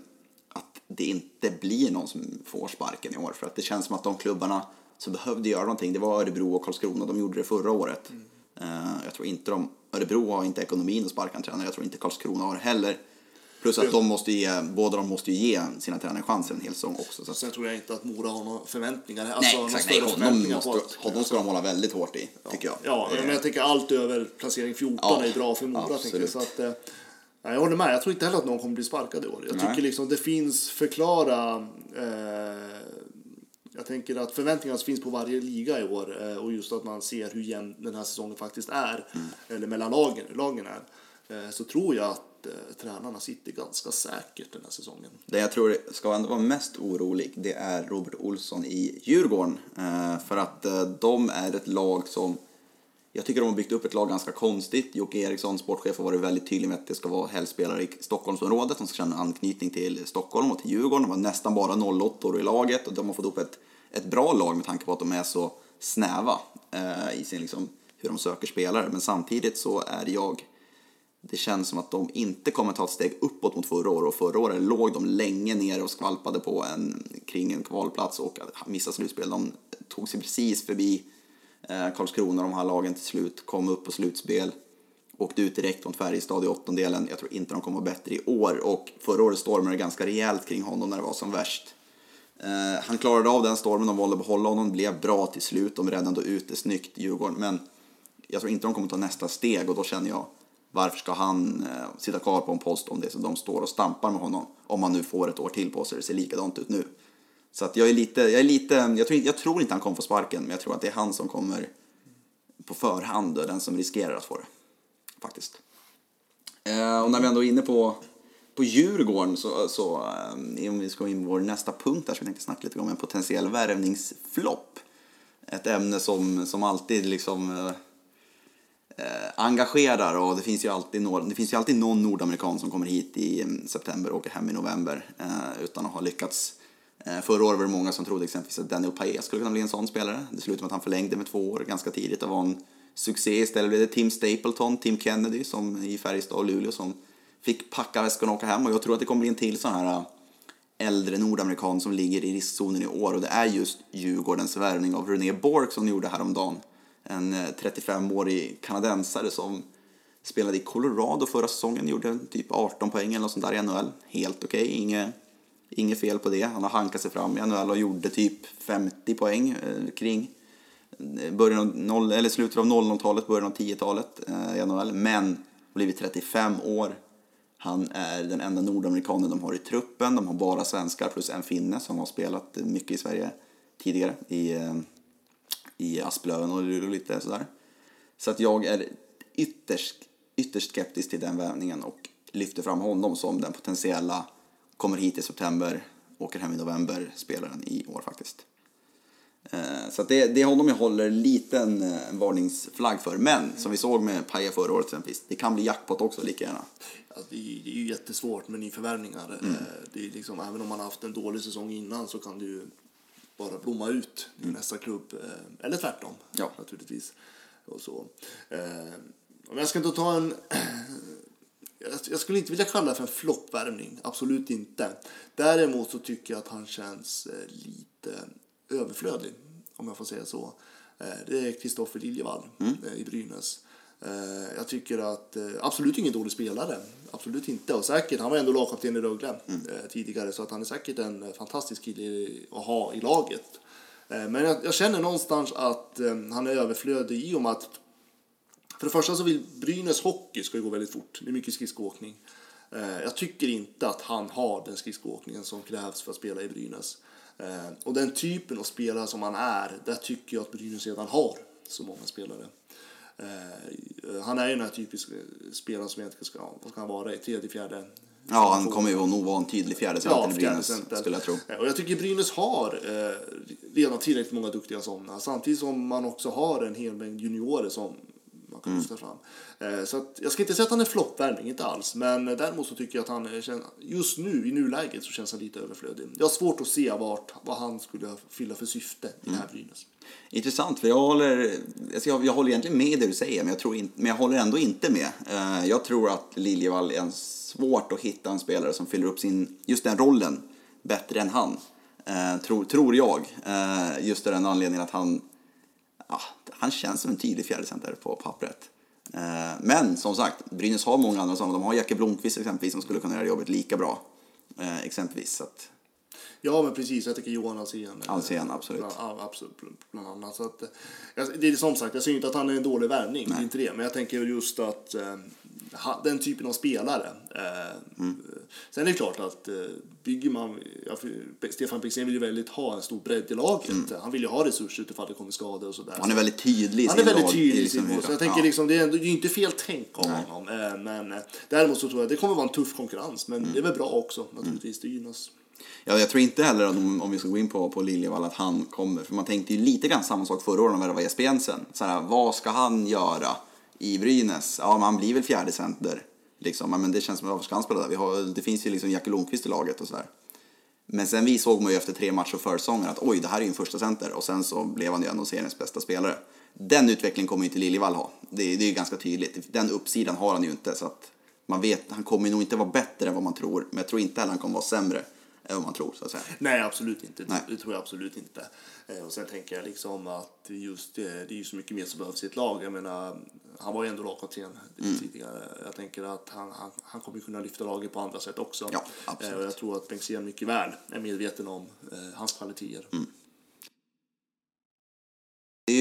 att det inte blir någon som får sparken i år. För att det känns som att de klubbarna som behövde göra någonting, det var Örebro och Karlskrona. De gjorde det förra året. Eh, jag tror inte de... Örebro har inte ekonomin att sparka en tränare. Jag tror inte Karlskrona har heller. Plus att de måste ge, båda de måste ju ge sina tränare chanser en hel säsong också. Så Sen tror jag inte att Mora har några förväntningar. Alltså, nej, några exakt. Nej, honom, måste, honom ska de hålla väldigt hårt i, tycker jag. Ja, Eh, men jag tänker allt över placering 14 Ja, är bra för Mora. Tänker jag. Så att, eh, nej, jag håller med. Jag tror inte heller att någon kommer bli sparkad i år. Jag Nej. tycker liksom det finns förklara... Eh, jag tänker att förväntningarna finns på varje liga i år eh, och just att man ser hur jämn den här säsongen faktiskt är, Mm. eller mellan lagen, lagen är, eh, så tror jag att eh, tränarna sitter ganska säkert den här säsongen. Det jag tror ska ändå vara mest orolig det är Robert Olsson i Djurgården. För att de är ett lag som... Jag tycker de har byggt upp ett lag ganska konstigt. Jocke Eriksson, sportchef, har varit väldigt tydlig med att det ska vara helgspelare i Stockholmsområdet. De ska känna anknytning till Stockholm och till Djurgården. De har nästan bara 08 i laget och de har fått upp ett, ett bra lag med tanke på att de är så snäva eh, i sin liksom, hur de söker spelare. Men samtidigt så är jag det känns som att de inte kommer ta ett steg uppåt mot förra året. Och förra året låg de länge ner och skvalpade på en, kring en kvalplats och missade slutspel. De tog sig precis förbi Eh, Karlskrona, de här lagen till slut, kom upp på slutspel. Åkte ut direkt mot Färjestad i åttondelen. Jag tror inte de kommer vara bättre i år. Och förra året stormade det ganska rejält kring honom när det var som värst. Eh, han klarade av den stormen, de valde att behålla honom, blev bra till slut. De räddade ändå ut det snyggt, Djurgården. Men jag tror inte de kommer ta nästa steg och då känner jag varför ska han eh, sitta kvar på en post om det så de står och stampar med honom om han nu får ett år till på sig och det ser likadant ut nu. Så att jag är lite, jag är lite, jag tror, jag tror inte han kommer få sparken men jag tror att det är han som kommer på förhand och den som riskerar att få det. Faktiskt. Eh, och när vi ändå är inne på, på Djurgården så, så eh, om vi ska in på vår nästa punkt där så vi tänkte snacka lite om en potentiell värvningsflopp. Ett ämne som, som alltid liksom eh, eh engagerar och det finns ju alltid, några, det finns ju alltid någon nordamerikan som kommer hit i mm, september och åker hem i november eh, utan att ha lyckats. Eh, förra året var det många som trodde exempelvis att Daniel Paez skulle kunna bli en sån spelare. Det slutade med att han förlängde med två år ganska tidigt och var en succé. Istället blev det Tim Stapleton, Tim Kennedy som i Färjestad och Luleå som fick packa väskorna och åka hem. Och jag tror att det kommer bli en till sån här eh, äldre nordamerikan som ligger i riskzonen i år. Och det är just Djurgårdens värvning av René Bork som de gjorde häromdagen. En eh, 35-årig kanadensare som spelade i Colorado förra säsongen. Gjorde typ 18 poäng eller något sånt där i NHL. Helt okej, okay. inget, inget fel på det. Han har hankat sig fram i NHL och gjorde typ 50 poäng eh, kring eh, början av noll, eller slutet av 00-talet, början av 10-talet eh, i NHL. Men blivit 35 år. Han är den enda nordamerikanen de har i truppen. De har bara svenskar plus en finne som har spelat mycket i Sverige tidigare i, eh, i Asplöven och lite sådär. Så att jag är ytterst, ytterst skeptisk till den värvningen och lyfter fram honom som den potentiella kommer hit i september, åker hem i november spelaren i år faktiskt. Eh, så det, det är honom jag håller liten eh, varningsflagg för. Men som vi såg med Paja förra året exempelvis, det kan bli jackpot också lika gärna. Alltså, det, är, det är ju jättesvårt med nyförvärvningar. Mm. Det är liksom, även om man har haft en dålig säsong innan så kan du bara blomma ut i mm. nästa klubb. Eller tvärtom ja. naturligtvis. Och så. Men jag ska inte ta en... Jag skulle inte vilja kalla det för en floppvärmning, absolut inte. Däremot så tycker jag att han känns lite överflödig, om jag får säga så. Eh, det är Kristoffer Liljevall mm. Eh, i Brynäs. Eh, jag tycker att, absolut ingen dålig spelare, absolut inte. Och säkert, han var ändå lagkapten i Rögle mm. tidigare, så att han är säkert en fantastisk kille att ha i laget. Men jag, jag känner någonstans att han är överflödig i och med att för det första så vill Brynäs hockey ska gå väldigt fort. Det är mycket skridskoåkning. Jag tycker inte att han har den skridskoåkningen som krävs för att spela i Brynäs. Eh, och den typen av spelare som han är, där tycker jag att Brynäs redan har så många spelare. Eh, han är ju den här typiska spelaren som egentligen ska, vad ska han vara, i tredje, fjärde Ja, han kommer ju nog vara en tydlig fjärde ja, i Brynäs, skulle jag tro. Eh, och jag tycker Brynäs har eh, redan tillräckligt många duktiga sådana, samtidigt som man också har en hel mängd juniorer som man kan mm. lyfta fram. Eh, så att, jag ska inte säga att han är floppvärmning, inte alls. Men däremot så tycker jag att han just nu, i nuläget, så känns han lite överflödig. Jag har svårt att se vart, vad han skulle fylla för syfte i mm. det här Brynäs. Intressant, för jag håller, alltså jag, jag håller egentligen med i det du säger, men jag, tror in, men jag håller ändå inte med. Uh, jag tror att Liljevall är svårt att hitta en spelare som fyller upp sin, just den rollen bättre än han. Uh, tror, tror jag. Just av den anledningen att han ja, han känns som en tydlig fjärdecenter på pappret. Eh, men som sagt, Brynäs har många andra sådana. De har Jacke Blomqvist exempelvis som skulle kunna göra jobbet lika bra. Eh, exempelvis. Att... Ja, men precis. Jag tycker Johan Alsen. Alsen, absolut. Bland, absolut, bland annat. Så att, det är som sagt, jag säger inte att han är en dålig värvning, inte det. Men jag tänker just att eh, den typen av spelare. Eh, mm. Sen är det klart att eh, bygger man... Ja, Stefan Bexén vill ju väldigt ha en stor bredd i laget. Mm. Han vill ju ha resurser utifall det kommer skador och sådär. Han är väldigt tydlig i Han är väldigt tydlig i sin liksom, Så jag tänker ja. liksom, det är, det är inte fel tänk av honom. Eh, men däremot så tror jag att det kommer vara en tuff konkurrens. Men mm. det är väl bra också naturligtvis. Det gynnas. Ja, jag tror inte heller att om, om vi ska gå in på, på Liljevall att han kommer, för man tänkte ju lite grann samma sak förra året när det var Jesper Jensen. Så här, vad ska han göra? I Brynäs, ja man blir väl fjärde center. Liksom. Men det känns som, varför ska han spela där? Vi har, det finns ju liksom Jacke Lundqvist i laget och sådär. Men sen vi såg man ju efter tre matcher och säsongen att oj, det här är ju en första center och sen så blev han ju ändå seriens bästa spelare. Den utvecklingen kommer ju inte Liljevall ha. Det, det är ju ganska tydligt. Den uppsidan har han ju inte så att man vet, han kommer nog inte vara bättre än vad man tror, men jag tror inte heller han kommer vara sämre än vad man tror så att säga. Nej, absolut inte. Nej. Det tror jag absolut inte. Eh, och sen tänker jag liksom att just det, det är ju så mycket mer som behövs i ett lag. Jag menar, han var ju ändå lagkapten mm. tidigare. Jag tänker att han, han, han kommer kunna lyfta laget på andra sätt också. Ja, absolut. Och jag tror att Bengtzén mycket väl är medveten om eh, hans kvaliteter. Mm.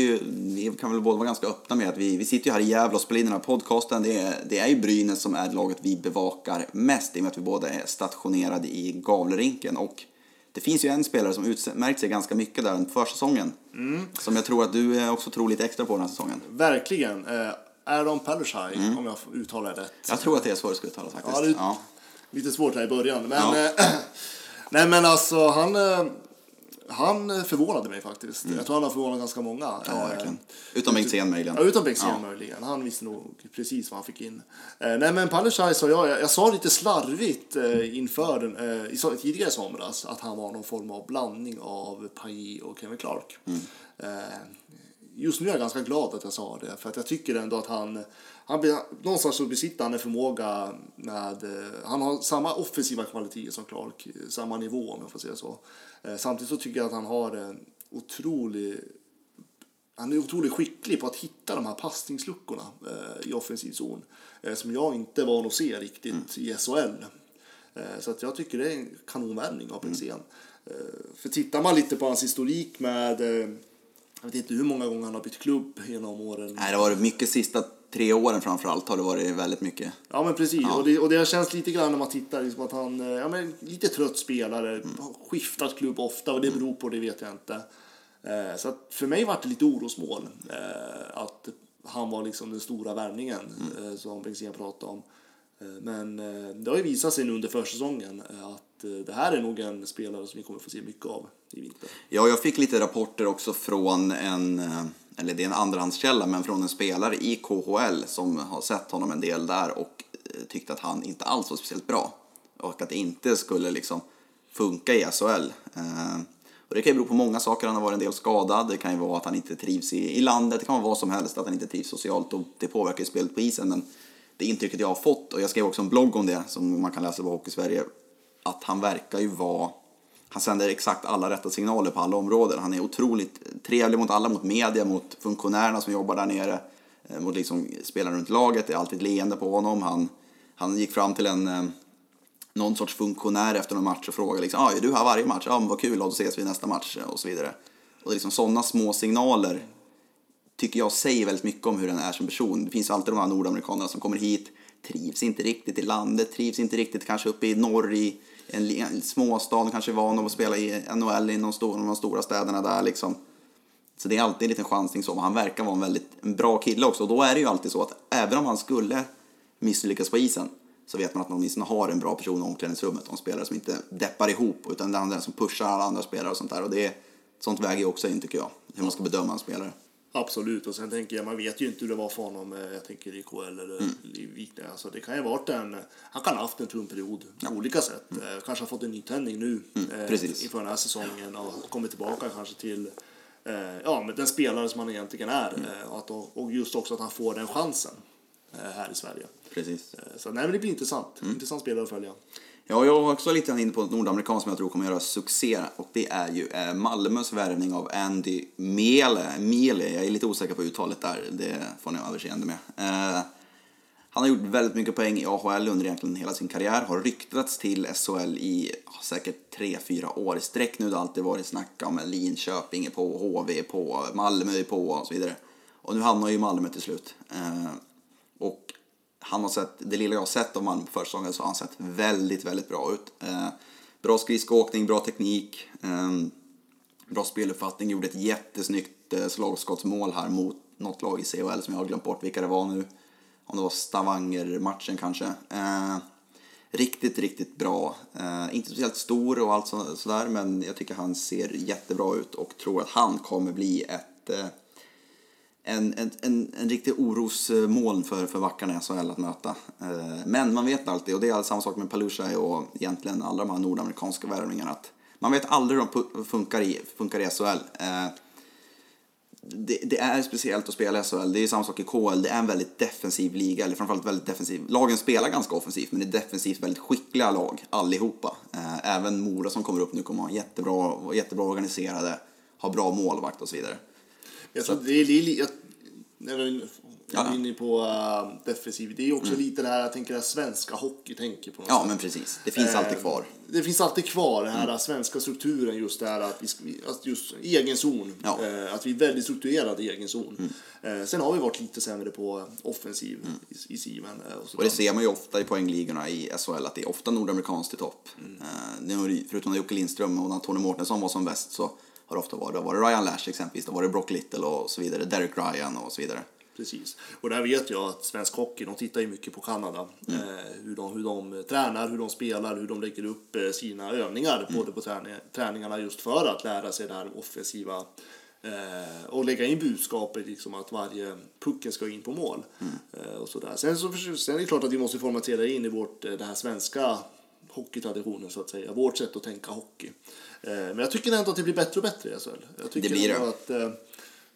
Ju, vi kan väl båda vara ganska öppna med att vi, vi sitter ju här i Gävle och spelar in den här podcasten. Det är, det är ju Brynäs som är laget vi bevakar mest i och med att vi båda är stationerade i Gavlerinken. Och det finns ju en spelare som utmärkt sig ganska mycket där under försäsongen. Mm. Som jag tror att du också tror lite extra på den här säsongen. Verkligen. Eh, Aaron Palushaj, mm. om jag uttalar det rätt. Jag tror att det är så det ska uttalas faktiskt. Ja, det är ja. lite svårt här i början. Men, ja. äh, nej men alltså han, äh, han förvånade mig faktiskt. Mm. Jag tror han har förvånat ganska många. Ja, verkligen. Utom Bengtzén möjligen. Ja, utom Bengtzén ja. möjligen. Han visste nog precis vad han fick in. Eh, nej men Palushaj sa jag, jag, jag sa lite slarvigt eh, inför den, eh, tidigare i somras att han var någon form av blandning av Paille och Kevin Clark. Mm. Just nu är jag ganska glad att jag sa det. För att jag tycker ändå att han, han någonstans så besitter han en förmåga med, eh, han har samma offensiva kvaliteter som Clark, eh, samma nivå om jag får säga så. Eh, Samtidigt så tycker jag att han har en otrolig han är otroligt skicklig på att hitta de här passningsluckorna i offensiv zon. Som jag inte var att se riktigt i SHL. Så att jag tycker det är en kanonvärvning av Bengtzén. Eh, för tittar man lite på hans historik med, jag vet inte hur många gånger han har bytt klubb genom åren. Nej, det har varit mycket sista tre åren framförallt har det varit väldigt mycket. Ja men precis, och, det, och det känns lite grann när man tittar liksom att han, eh, ja men lite trött spelare, har skiftat klubb ofta och det beror på det vet jag inte. Eh, så att för mig var det lite orosmål eh, att han var liksom den stora värvningen eh, som Bengtzén pratade om. Eh, men eh, det har ju visat sig nu under försäsongen eh, att det här är nog en spelare som vi kommer få se mycket av i vinter. Ja, jag fick lite rapporter också från en, eller det är en andrahandskälla, men från en spelare i KHL som har sett honom en del där och tyckte att han inte alls var speciellt bra. Och att det inte skulle liksom funka i SHL. Och det kan ju bero på många saker. Han har varit en del skadad. Det kan ju vara att han inte trivs i, i landet. Det kan vara vad som helst, att han inte trivs socialt och det påverkar ju spelet på isen. Men det intrycket jag har fått, och jag skrev också en blogg om det som man kan läsa på Hockey Sverige, att han verkar ju vara han sänder exakt alla rätta signaler på alla områden. Han är otroligt trevlig mot alla, mot media, mot funktionärerna som jobbar där nere, eh, mot liksom spelarna runt laget. Det är alltid ett leende på honom. Han, han gick fram till en, eh, någon sorts funktionär efter någon match och frågade liksom, ah, är du här varje match? Ja, ah, men vad kul, då ses vi nästa match eh, och så vidare. Och liksom sådana små signaler tycker jag säger väldigt mycket om hur den är som person. Det finns alltid de här nordamerikanerna som kommer hit, trivs inte riktigt i landet, trivs inte riktigt kanske uppe i norr i en, en småstad, kanske är van att spela i NHL i någon stor, de stora städerna där liksom. Så det är alltid en liten chansning så, men han verkar vara en väldigt en bra kille också. Och då är det ju alltid så att även om han skulle misslyckas på isen så vet man att man åtminstone har en bra person i omklädningsrummet och en spelare som inte deppar ihop utan det är den som pushar alla andra spelare och sånt där. Och det, sånt väger ju också in tycker jag, hur man ska bedöma en spelare. Absolut, och sen tänker jag, man vet ju inte hur det var för honom, eh, jag tänker i KL eller i Vikne. Alltså, det kan ju ha varit en, han kan ha haft en tung period på olika sätt. Eh, Kanske har fått en nytändning nu eh, precis. inför den här säsongen och kommit tillbaka kanske till eh, ja, men den spelare som han egentligen är. Eh, och, att, och just också att han får den chansen eh, här i Sverige. Precis. Eh, Så nej, men det blir intressant. Intressant spelare att följa. Ja, jag har också lite inne på ett nordamerikanskt som jag tror kommer göra succé och det är ju eh, Malmös värvning av Andy Mele. Mele, jag är lite osäker på uttalet där, det får ni ha överseende med. Eh, han har gjort väldigt mycket poäng i AHL under egentligen hela sin karriär, har ryktats till SHL i säkert 3-4 år i sträck nu. Det har alltid varit snack om Linköping är på, HV är på, Malmö är på och så vidare. Och nu hamnar ju Malmö till slut. Eh, han har sett, det lilla jag har sett av Malmö på försäsongen så har han sett väldigt, väldigt bra ut. Eh, bra skridskoåkning, bra teknik, eh, bra speluppfattning, gjorde ett jättesnyggt eh, slagskottsmål här mot något lag i CHL som jag har glömt bort vilka det var nu. Om det var Stavanger-matchen kanske. Eh, riktigt, riktigt bra. Eh, inte speciellt stor och allt så- sådär men jag tycker han ser jättebra ut och tror att han kommer bli ett eh, en, en, en, en riktig orosmoln för, för backarna i SHL att möta. Eh, men man vet alltid, och det är samma sak med Palusha och egentligen alla de här nordamerikanska värvningarna, att man vet aldrig hur de funkar i, funkar i SHL. Eh, det, det är speciellt att spela i SHL, det är samma sak i KL, det är en väldigt defensiv liga, eller framförallt väldigt defensiv. Lagen spelar ganska offensivt, men det är defensivt väldigt skickliga lag, allihopa. Eh, även Mora som kommer upp nu kommer vara jättebra, jättebra organiserade, ha bra målvakt och så vidare. Jag tror det är li- jag, när vi är. Mm. inne på uh, defensiv, det är också lite det här, jag tänker det här svenska hockey tänker på något Ja, sätt. men precis. Det finns alltid Eh, kvar. Det finns alltid kvar den här Mm. svenska strukturen, just det här att vi, att just egen zon, Ja. Mm. eh, att vi är väldigt strukturerade i egen zon. Eh, sen har vi varit lite sämre på offensiv i, i siven. eh, Och, Och det ser man ju ofta i poängligorna i SHL att det är ofta nordamerikanskt i topp. Mm. Nu det- förutom när Jocke Lindström och när Tony Mårtensson var som bäst så har ofta varit, det har varit Ryan Lash exempelvis, det har varit Brock Little och så vidare, Derek Ryan och så vidare. Precis. Och där vet jag att svensk hockey, de tittar ju mycket på Kanada. Mm. Eh, hur, de, hur de tränar, hur de spelar, hur de lägger upp eh, sina övningar. Mm. Både på träning, träningarna just för att lära sig det här offensiva. Eh, och lägga in budskapet liksom att varje pucken ska in på mål. Mm. Eh, och sådär. Sen, så, sen är det klart att vi måste formatera in i vårt, eh, det här svenska hockeytraditionen så att säga. Vårt sätt att tänka hockey. Eh, men jag tycker ändå att det blir bättre och bättre i SHL. Jag tycker Det blir det. att eh,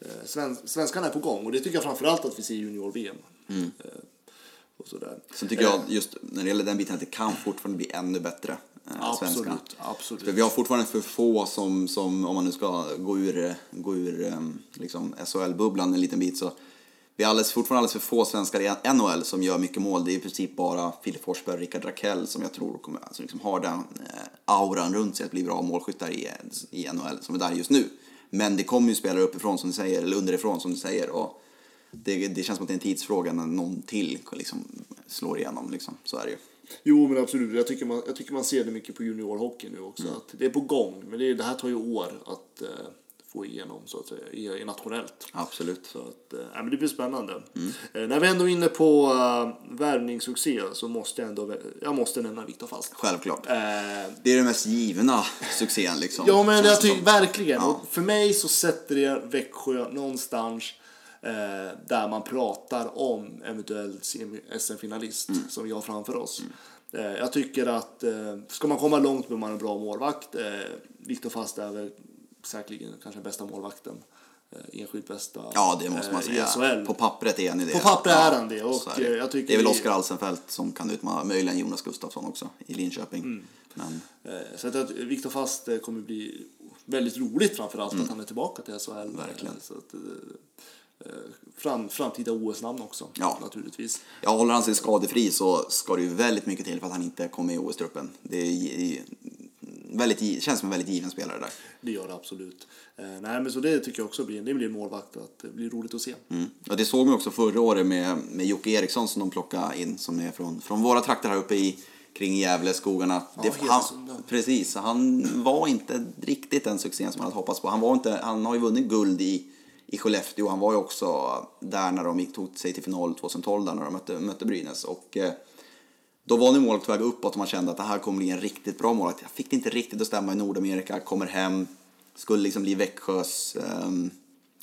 eh, sven, svenskarna är på gång och det tycker jag framförallt att vi ser i junior-VM. Mm. Eh, och sådär. Sen tycker jag just när det gäller den biten att det kan fortfarande bli ännu bättre. Absolut, absolut. För vi har fortfarande för få som, som om man nu ska gå ur, gå ur liksom SHL-bubblan en liten bit så vi är alldeles, fortfarande alldeles för få svenskar i NHL som gör mycket mål. Det är i princip bara Filip Forsberg och Rickard Rakell som jag tror kommer, alltså liksom har den eh, auran runt sig att bli bra målskyttar i, i NHL som är där just nu. Men det kommer ju spelare uppifrån som du säger, eller underifrån som du säger. Och det, det känns som att det är en tidsfråga när någon till liksom slår igenom. Liksom. Så är det ju. Jo, men absolut. Jag tycker man, jag tycker man ser det mycket på juniorhockey nu också. Mm. Att det är på gång. Men det, det här tar ju år att eh, få igenom så att säga, nationellt. Absolut. Så att, ja, men det blir spännande. Mm. Eh, när vi ändå är inne på uh, värvningssuccé så måste jag ändå jag måste nämna Viktor Fast. Självklart. Eh, Det är den mest givna succén liksom. ja, men jag tycker verkligen. Ja. För mig så sätter det Växjö någonstans där man pratar om eventuell SM-finalist Mm. som vi har framför oss. Eh, jag tycker att ska man komma långt behöver man en bra målvakt. Viktor Fast är väl säkerligen kanske bästa målvakten. Eh, enskilt bästa Ja, det måste man eh, säga. i SHL. På pappret är han det. På pappret är han det, och, är eh, jag tycker det är väl Oskar Alsenfelt som kan utmana, möjligen Jonas Gustafsson också i Linköping. Mm. Men Så att Viktor Fast kommer bli väldigt roligt framförallt att han är tillbaka till SHL. Mm. Verkligen. Så att, fram, framtida OS-namn också Ja. naturligtvis. ja, håller han sig skadefri så ska det ju väldigt mycket till för att han inte kommer i OS-truppen. Det är väldigt, känns som en väldigt given spelare där. Det gör det absolut. Eh, nej, men så det tycker jag också blir, det blir målvakt att det blir roligt att se. Mm. Och det såg man också förra året med, med Jocke Eriksson som de plockade in som är från, från våra trakter här uppe i kring Gävle, skogarna. Det, Hedesunda. han, precis, han var inte riktigt den succén som man hade hoppats på. Han, var inte, han har ju vunnit guld i, i Skellefteå. Han var ju också där när de tog sig till final 2012 där när de mötte, mötte Brynäs. Och, eh, då var nu målet på väg uppåt och man kände att det här kommer bli en riktigt bra målvakt. Jag fick det inte riktigt att stämma i Nordamerika, kommer hem, skulle liksom bli Växjös ehm,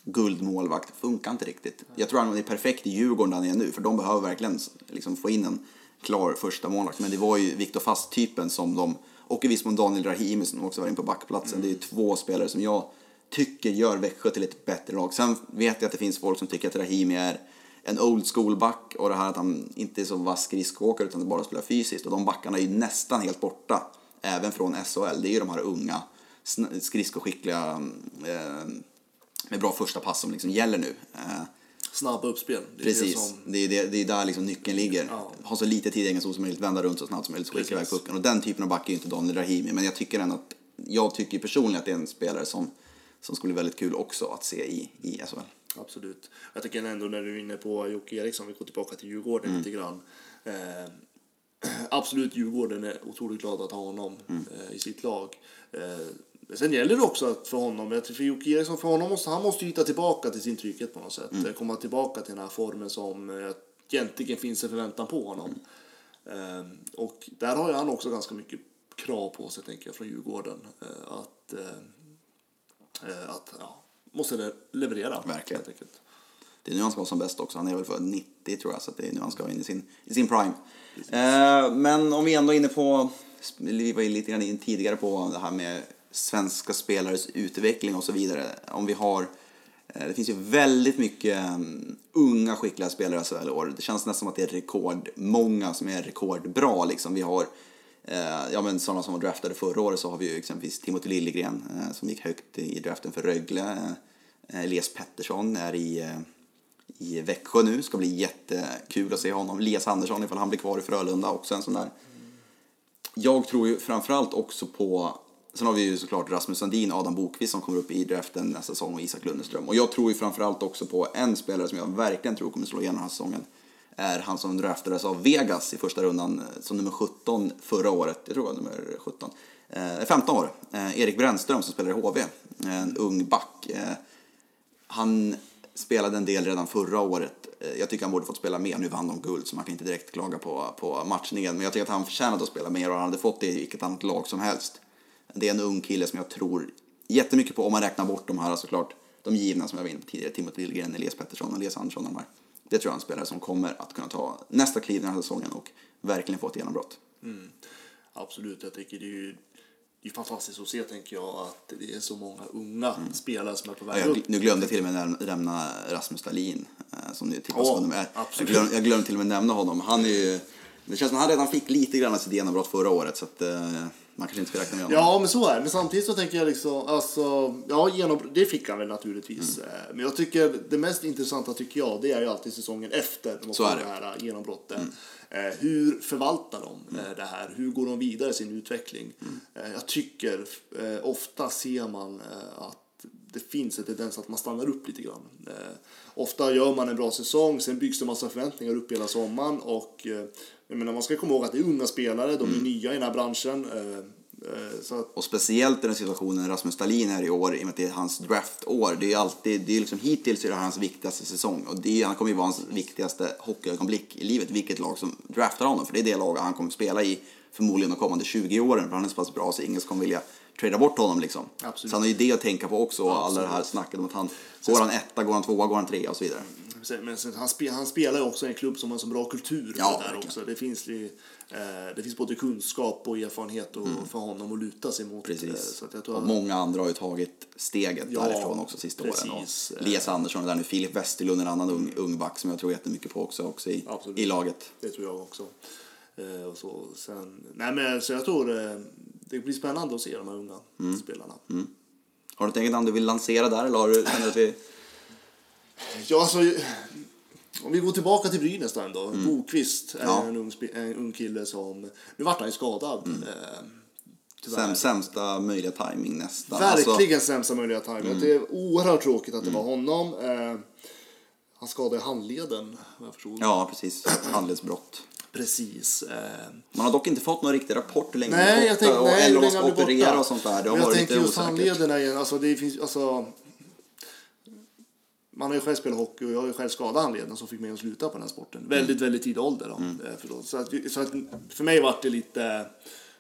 guldmålvakt. Funkar inte riktigt. Jag tror han är perfekt i Djurgården där han är nu, för de behöver verkligen liksom få in en klar första målvakt. Men det var ju Viktor Fast-typen som de, och i viss mån Daniel Rahimi som också var in på backplatsen. Det är två spelare som jag tycker gör Växjö till ett bättre lag. Sen vet jag att det finns folk som tycker att Rahimi är en old school back och det här att han inte är så vass skridskoåkare utan bara spelar fysiskt. Och de backarna är ju nästan helt borta, även från SHL. Det är ju de här unga, skridskoskickliga, eh, med bra första pass som liksom gäller nu. Eh, Snabba uppspel. Det Precis, Det som, det är, det, det är där liksom nyckeln ligger. Ja. Ha så lite tid i egen zon som möjligt, vända runt så snabbt som möjligt, skicka iväg pucken. Och den typen av back är ju inte Daniel Rahimi, men jag tycker ändå att, jag tycker personligen att det är en spelare som, som skulle bli väldigt kul också att se i, i SHL. Absolut. Jag tycker ändå när du är inne på Jocke Eriksson, vi går tillbaka till Djurgården Mm. lite grann. Eh, absolut, Djurgården är otroligt glada att ha honom Mm. eh, i sitt lag. Eh, sen gäller det också att för honom, för Jocke Eriksson, för honom måste, han måste hitta tillbaka till sin trygghet på något sätt. Mm. Komma tillbaka till den här formen som eh, egentligen finns en förväntan på honom. Eh, och där har ju han också ganska mycket krav på sig, tänker jag, från Djurgården. Eh, att eh, att ja, måste le- leverera. Verkligen. Det är nu han ska vara som bäst också. Han är väl född 90 tror jag, så det är nu han ska in i sin, i sin prime. Eh, men om vi ändå är inne på, vi var ju lite grann in tidigare på det här med svenska spelares utveckling och så vidare. Om vi har, eh, det finns ju väldigt mycket mm, unga skickliga spelare SHL i år. Det känns nästan som att det är rekordmånga som är rekordbra liksom. Vi har Eh, ja, men sådana som var draftade förra året så har vi ju exempelvis Timothy Liljegren eh, som gick högt i draften för Rögle. Eh, Elias Pettersson är i, eh, i Växjö nu. Ska bli jättekul att se honom. Elias Andersson ifall han blir kvar i Frölunda också en sån där. Jag tror ju framförallt också på Sen har vi ju såklart Rasmus Sandin, Adam Bokvist som kommer upp i draften nästa säsong och Isak Lundeström. Och jag tror ju framförallt också på en spelare som jag verkligen tror kommer slå igenom den här säsongen. Är han som draftades av Vegas i första rundan eh, som nummer 17 förra året. Jag tror det var nummer 17. Eh, 15 år. Eh, Erik Brännström som spelar i HV. Eh, en ung back. Eh, han spelade en del redan förra året. Eh, Jag tycker han borde fått spela mer. Nu vann de guld så man kan inte direkt klaga på, på matchningen. Men jag tycker att han förtjänade att spela mer och han hade fått det i vilket annat lag som helst. Det är en ung kille som jag tror jättemycket på om man räknar bort de här såklart. De givna som jag var inne på tidigare. Timothy Liljegren, Elias Pettersson och Elias Andersson. De här. Det tror jag är en spelare som kommer att kunna ta nästa kliv den här säsongen och verkligen få ett genombrott. Absolut, jag tycker det är ju det är fantastiskt att se, tänker jag, att det är så många unga spelare som är på Ja, väg jag, upp. nu glömde jag till och med näm- nämna Rasmus Dahlin eh, som nu tippas Ja, under med. Jag absolut. glömde, jag glömde till och med nämna honom. Han är ju, det känns som att han redan fick lite grann av sitt genombrott förra året så att eh, man kanske inte ska räkna med honom. Ja, men så är det. Men samtidigt så tänker jag liksom, alltså, ja, genom, det fick han väl naturligtvis. Mm. Eh, Men jag tycker det mest intressanta tycker jag, det är ju alltid säsongen efter de Så är det det. Mm. här genombrottet. Eh, hur förvaltar de eh, det här? Hur går de vidare i sin utveckling? Mm. Eh, jag tycker eh, ofta ser man eh, att det finns en tendens att man stannar upp lite grann. Eh, ofta gör man en bra säsong, sen byggs det en massa förväntningar upp hela sommaren och eh, jag menar, man ska komma ihåg att det är unga spelare, de är Mm. nya i den här branschen. Eh, eh, att Och speciellt i den situationen Rasmus Dahlin är i år, i och med att det är hans draftår. Det är alltid, det är liksom hittills är det hans viktigaste säsong. Och det är, han kommer ju vara hans viktigaste hockeyögonblick i livet, vilket lag som draftar honom. För det är det lag han kommer spela i förmodligen de kommande 20 åren. För han är så pass bra så ingen kommer vilja trada bort honom liksom. Absolut. Så han har ju det att tänka på också, och alla det här snacket om att han, går han etta, går han tvåa, går han trea och så vidare. Men sen, han, spe, han spelar ju också i en klubb som har en så bra kultur. Ja, där också. Det, finns, eh, det finns både kunskap och erfarenhet och, för honom att luta sig mot. eh, Mm. Precis. Så att tror Och att, många andra har ju tagit steget Ja, därifrån också sista åren. precis. Och Elias Andersson är där nu, Filip Westerlund en annan ung, ung back som jag tror jättemycket på också, också i, Absolut. i laget. det tror jag också. Eh, och så, sen, nej men, så jag tror eh, det blir spännande att se de här unga Mm. spelarna. Har du ett eget namn du vill lansera där eller har du, att vi... Ja, alltså, om vi går tillbaka till Brynäs då ändå. Bokvist är Mm. Ja. Mm. en, ung, en ung kille som... Nu vart han ju skadad. Eh, tyvärr. Säm, sämsta möjliga timing nästan. Verkligen Alltså, sämsta möjliga timing. Det är oerhört tråkigt att det Mm. var honom. Eh, han skadade handleden, jag förstod. ja, precis. Handledsbrott. Precis. Eh, Man har dock inte fått någon riktig rapport han nej, jag tänkte, och, nej, eller om man ska operera borta. och sånt där. Det har varit lite osäkert. handlederna igen. Alltså, det finns, alltså, man har ju själv spelat hockey och jag har ju själv skadat handleden som fick mig att sluta på den här sporten. Mm. Väldigt, väldigt tidig ålder. Då, eh, för, då. Så, att, så att för mig var det lite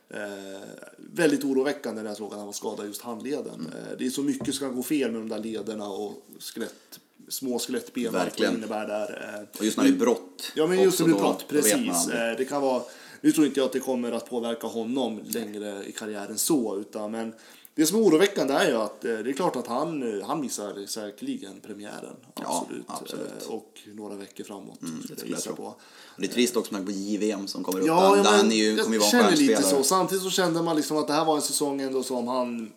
eh, väldigt oroväckande när jag såg att han var skadad just handleden. Mm. Eh, det är så mycket som kan gå fel med de där lederna och skelett, små skelettben. Verkligen. Det innebär där. Eh, Och just när det är brott. Ja, men just det blir brott, då precis. Eh, Det kan vara, nu tror inte jag att det kommer att påverka honom längre i karriären så, utan men det som är oroväckande är ju att eh, det är klart att han, han missar säkerligen premiären. Ja, Absolut. absolut. Eh, Och några veckor framåt. Mm, det jag jag på. Det är trist också med på JVM som kommer upp. Ja, där. ja, men han är ju, kommer ju vara en lite så. Samtidigt så kände man liksom att det här var en säsong ändå som han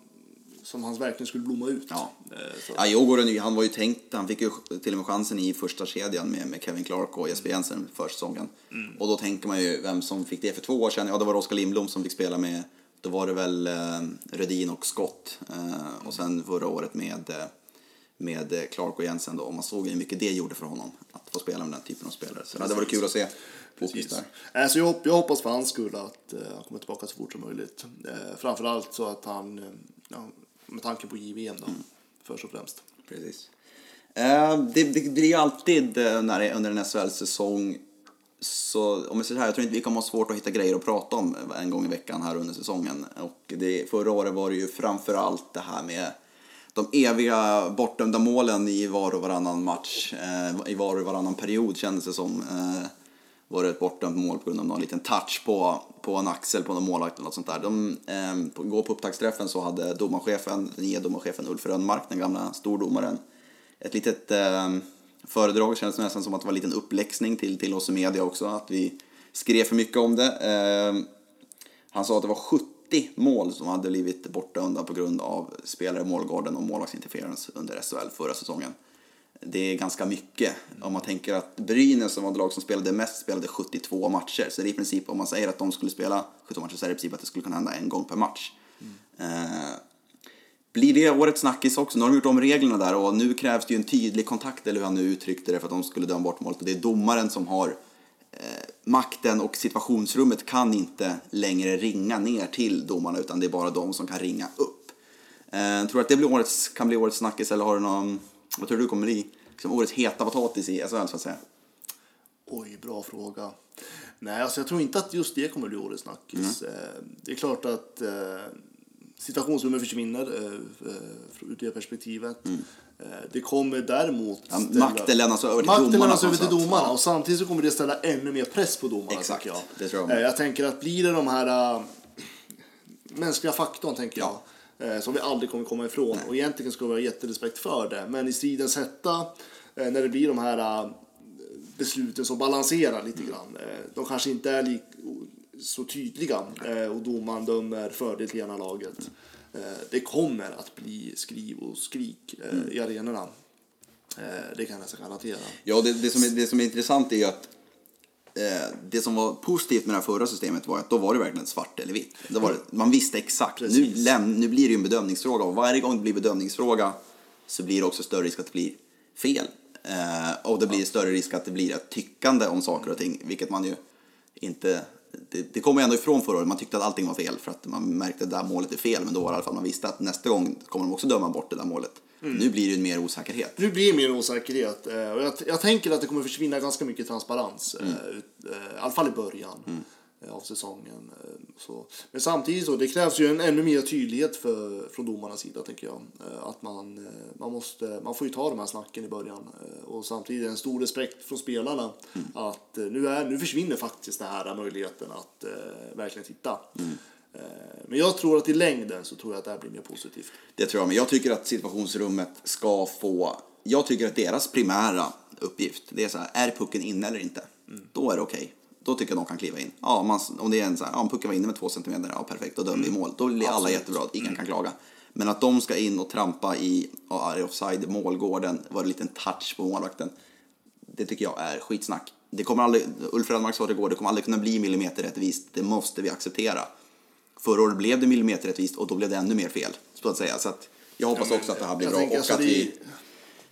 som han verkligen skulle blomma ut. Ja. Eh, Så. Ja, Djurgården, ju- han var ju tänkt, han fick ju till och med chansen i första kedjan med, med Kevin Clark och Jesper Jensen för säsongen. Mm. Och då tänker man ju vem som fick det för två år sedan. Ja, det var Oskar Lindblom som fick spela med, då var det väl eh, Rödin och Scott. Eh, och sen förra året med, eh, med eh, Clark och Jensen då. Och man såg ju hur mycket det gjorde för honom att få spela med den typen av spelare. Så det hade varit kul att se Bokvist där. Alltså jag, hopp, jag hoppas för hans skull att han kommer tillbaka så fort som möjligt. Eh, framförallt så att han, ja, med tanke på JVM då, Mm. först och främst. Precis. Eh, det, det blir ju alltid eh, när det under en SHL-säsong så om jag säger så här, jag tror inte vi kommer ha svårt att hitta grejer att prata om en gång i veckan här under säsongen. Och det, förra året var det ju framför allt det här med de eviga bortdömda målen i var och varannan match, eh, i var och varannan period kändes det som. Eh, var det ett bortdömt mål på grund av någon liten touch på, på en axel på någon målvakt eller något sånt där. De, eh, på, på upptaktsträffen så hade domarchefen, den nya domarchefen Ulf Rönnmark, den gamla stordomaren, ett litet eh, föredrag, kändes nästan som att det var en liten uppläxning till, till oss i media också, att vi skrev för mycket om det. Eh, han sa att det var 70 mål som hade blivit bortdömda på grund av spelare i målgården och målvaktsinterferens under SHL förra säsongen. Det är ganska mycket. Om man tänker att Brynäs som var det lag som spelade mest spelade 72 matcher. Så det är i princip, om man säger att de skulle spela 72 matcher så är det i princip att det skulle kunna hända en gång per match. Eh, blir det årets snackis också? Nu har de gjort om reglerna där och nu krävs det ju en tydlig kontakt, eller hur han nu uttryckte det, för att de skulle döma bort målet. Och det är domaren som har eh, makten och situationsrummet kan inte längre ringa ner till domarna utan det är bara de som kan ringa upp. Eh, tror du att det blir årets, kan bli årets snackis eller har du någon, vad tror du kommer bli liksom, årets heta potatis i SHL så att säga? Oj, bra fråga. Nej, alltså jag tror inte att just det kommer bli årets snackis. Mm. Eh, Det är klart att eh, situationsrummet försvinner eh, ur det perspektivet. Eh, Det kommer däremot... Mm. Ja, makten lämnas över till makten domarna lämnas över till domarna. Ja. Och samtidigt så kommer det ställa ännu mer press på domarna. Exakt, jag. det tror jag tänker att blir det de här... eh, mänskliga faktorn tänker jag. Eh, som vi aldrig kommer komma ifrån. Och egentligen ska vi ha jätterespekt för det. Men i stridens hetta, eh, när det blir de här eh, besluten som balanserar lite grann. Eh, de kanske inte är lik, så tydliga och domaren dömer fördel till ena laget. Det kommer att bli skriv och skrik eh, i arenorna. Det kan jag nästan garantera. Ja, det, det, som är, det som är intressant är att det som var positivt med det här förra systemet var att då var det verkligen svart eller vitt. Då var det, man visste exakt. Nu, läm, nu blir det ju en bedömningsfråga och varje gång det blir bedömningsfråga så blir det också större risk att det blir fel. Eh, och det blir större risk att det blir ett tyckande om saker och ting, vilket man ju inte... Det, det kommer ju ändå ifrån förra året, man tyckte att allting var fel för att man märkte att det där målet är fel, men då var det i alla fall man visste att nästa gång kommer de också döma bort det där målet. Nu blir det mer osäkerhet. Nu blir det mer osäkerhet. eh, Och jag, jag tänker att det kommer försvinna ganska mycket transparens. eh, ut- eh, I alla fall i början eh, av säsongen. eh, Så. Men samtidigt så, det krävs ju en ännu mer tydlighet för, från domarnas sida tänker jag. Eh, Att man, eh, man, måste, man får ju ta de här snacken i början. eh, Och samtidigt en stor respekt från spelarna. Att eh, nu, är, nu försvinner faktiskt den här möjligheten att eh, verkligen titta. Eh, Men jag tror att i längden så tror jag att det här blir mer positivt. Det tror jag, men jag tycker att situationsrummet ska få... Jag tycker att deras primära uppgift, det är så här, är pucken inne eller inte? Då är det okej. Då tycker jag de kan kliva in. Ja, man, om det är en så här, ja, om pucken var inne med två centimeter, ja perfekt, då dömer vi mål. Då blir alla Absolut. jättebra, ingen kan klaga. Men att de ska in och trampa i, ja, offside, målgården, var det en liten touch på målvakten. Det tycker jag är skitsnack. Det kommer aldrig, Ulf Rönnmark sa det igår, det kommer aldrig kunna bli millimeterrättvist. Det måste vi acceptera. Förra året blev det millimeterrättvist och då blev det ännu mer fel. Så att säga. Så att jag hoppas men också att det här blir bra. och alltså att det- vi,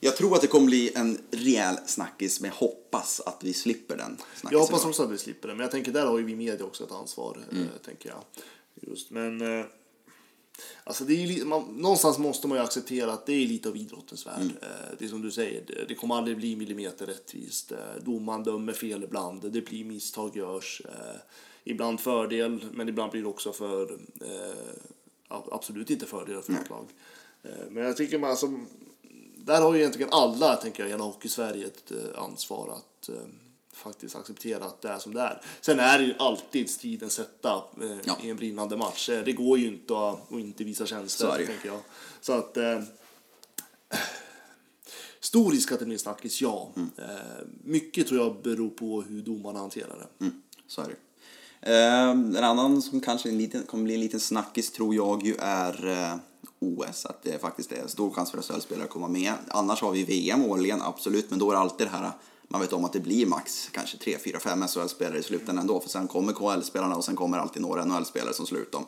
jag tror att det kommer bli en rejäl snackis, men jag hoppas att vi slipper den. Jag hoppas också att vi slipper det, men jag tänker där har ju vi media också ett ansvar, Mm. eh, tänker jag. Just, men eh, alltså det är ju, man, någonstans måste man ju acceptera att det är lite av idrottens värld. Mm. Eh, det är som du säger, det, kommer aldrig bli millimeter rättvist. Domaren dömer fel ibland, det blir misstag görs. Ibland fördel, men ibland blir det också för eh, absolut inte fördel för något lag. Eh, men jag tycker man alltså, där har ju egentligen alla, tänker jag, hela Hockey-Sverige ett eh, ansvar att eh, faktiskt acceptera att det är som det är. Sen är det ju alltid stridens hetta eh, Ja. i en brinnande match. Eh, Det går ju inte att, att inte visa känslor, tänker jag. Så att... Stor risk att det blir snackis, ja. Mm. Mycket tror jag beror på hur domarna hanterar det. Mm, så är det. Eh, en annan som kanske en liten, kommer bli en liten snackis tror jag ju är eh, OS. Att det faktiskt är stor chans för att SHL-spelare att komma med. Annars har vi VM årligen, absolut. Men då är det alltid det här, man vet om att det blir max kanske 3, 4, 5 SHL-spelare i slutändan ändå. För sen kommer KHL-spelarna och sen kommer alltid några NHL-spelare som slår ut dem.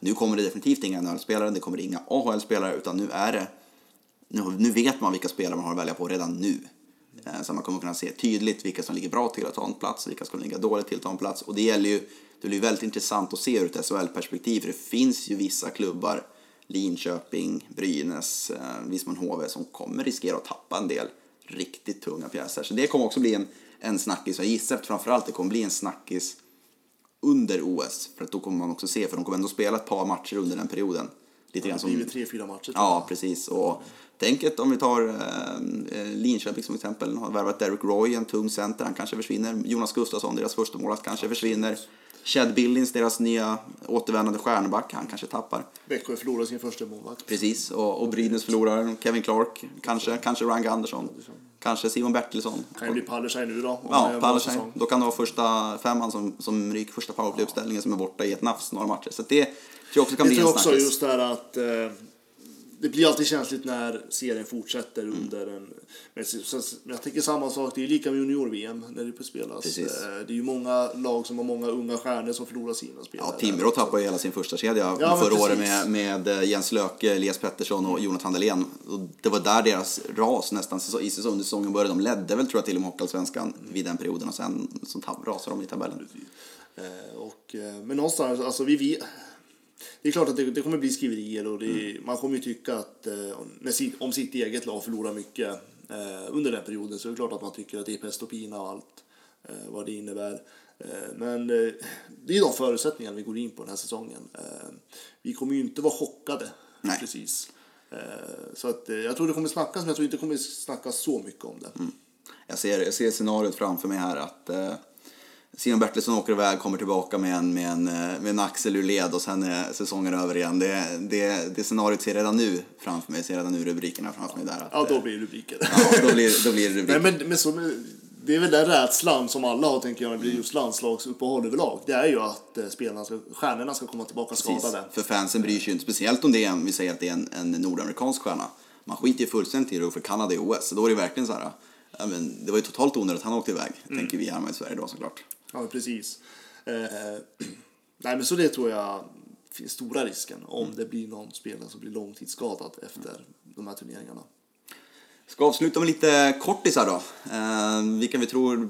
Nu kommer det definitivt inga NHL-spelare, det kommer inga AHL-spelare, utan nu är det nu, nu vet man vilka spelare man har att välja på redan nu. Eh, så man kommer kunna se tydligt vilka som ligger bra till att ta en plats och vilka som ligger dåligt till att ta en plats. Och det gäller ju, det blir väldigt intressant att se ur ett SHL-perspektiv för det finns ju vissa klubbar, Linköping, Brynäs, eh, Visman HV, som kommer riskera att tappa en del riktigt tunga pjäser. Så det kommer också bli en, en snackis. Jag gissar att framförallt det kommer bli en snackis under OS. För att då kommer man också se, för de kommer ändå spela ett par matcher under den perioden. Lite grann Det som... blir väl tre, fyra matcher. Ja, precis. Och tänk att om vi tar eh, eh, Linköping som exempel, har värvat Derek Roy, en tung center, han kanske försvinner. Jonas Gustafsson, deras första målvakt, kanske försvinner. Chad Billings, deras nya återvändande stjärnback, han kanske tappar. Växjö förlorar sin första målvakt. Precis, och, och Brynäs förlorar Kevin Clark, kanske, kanske Ryan Andersson, kanske Simon Bertilsson. Kan ju bli Pallerstein nu då. Ja, Pallerstein. Då kan det vara första femman som, som ryker första powerplay-uppställningen som är borta i ett nafs några matcher. Så det tror också kan Jag bli tror en också snackis. just det här att eh, det blir alltid känsligt när serien fortsätter Mm. under en... Men jag tänker samma sak, det är ju lika med junior-VM när det spelas. Precis. Eh, Det är ju många lag som har många unga stjärnor som förlorar sina spelare. Ja, Timrå tappade ju hela sin första kedja Ja, förra året precis. med, med eh, Jens Löke, Elias Pettersson och Jonathan Dahlén. Och det var där deras ras nästan i säsong, under säsongen började. De ledde väl tror jag till och med Hockeyallsvenskan vid den perioden och sen så rasade de i tabellen. Eh, och, men någonstans, alltså vi vet... Det är klart att det, det kommer bli skriverier och det, Mm. man kommer ju tycka att eh, sitt, om sitt eget lag förlorar mycket eh, under den perioden så är det klart att man tycker att det är pest och pina och allt eh, vad det innebär. Eh, men eh, det är de förutsättningarna vi går in på den här säsongen. Eh, vi kommer ju inte vara chockade Nej. precis. Så att, jag tror det kommer snackas men jag tror inte det kommer snackas så mycket om det. Jag ser, jag ser scenariot framför mig här att Simon Bertilsson åker iväg, kommer tillbaka med en, med en, eh, med en axel ur led och sen är säsongen över igen. Det, det, det scenariot ser redan nu framför mig, ser redan nu rubrikerna framför mig där. Att, Ja, då eh, blir det rubriker. ja, då blir, då blir det rubriker. Nej, men, men så, det är väl den rädslan som alla har, tänker jag, när det blir just landslagsuppehåll överlag. Det är ju att eh, spelarna ska, stjärnorna ska komma tillbaka Precis. skadade. För fansen bryr sig ju inte, speciellt om det är, vi säger att det är en, en nordamerikansk stjärna. Man skiter ju fullständigt i det för Kanada i OS, så då är det verkligen så här, men, det var ju totalt onödigt att han åkte iväg, Mm. tänker vi hemma i Sverige då såklart. Ja, precis. Eh, nej, men så det tror jag finns stora risken om det blir någon spelare som blir långtidsskadad efter de här turneringarna. Ska avsluta med lite kortisar då. Eh, vilka vi tror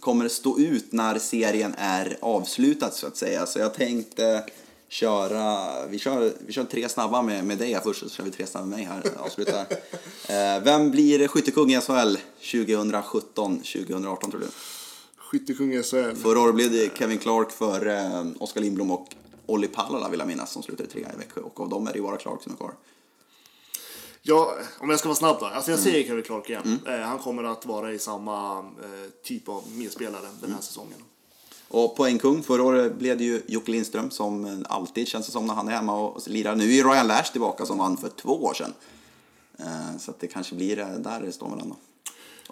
kommer stå ut när serien är avslutad så att säga. Så jag tänkte köra, vi kör, vi kör tre snabba med, med dig här först, så kör vi tre snabba med mig här. Avsluta. Eh, vem blir skyttekung i SHL 2017-2018 tror du? Skyttekung SHL. Förra året blev det Kevin Clark för eh, Oskar Lindblom och Olli Pallala vill jag minnas som slutade trea i Växjö. Och av dem är det ju bara Clark som är kvar. Ja, om jag ska vara snabb då. Alltså jag Mm. säger Kevin Clark igen. Eh, han kommer att vara i samma eh, typ av medspelare den Mm. här säsongen. Och poängkung, förra året blev det ju Jocke Lindström som eh, alltid känns det som när han är hemma och lirar. Nu är Ryan Lash tillbaka som vann för två år sedan. Eh, Så att det kanske blir eh, där det står mellan då.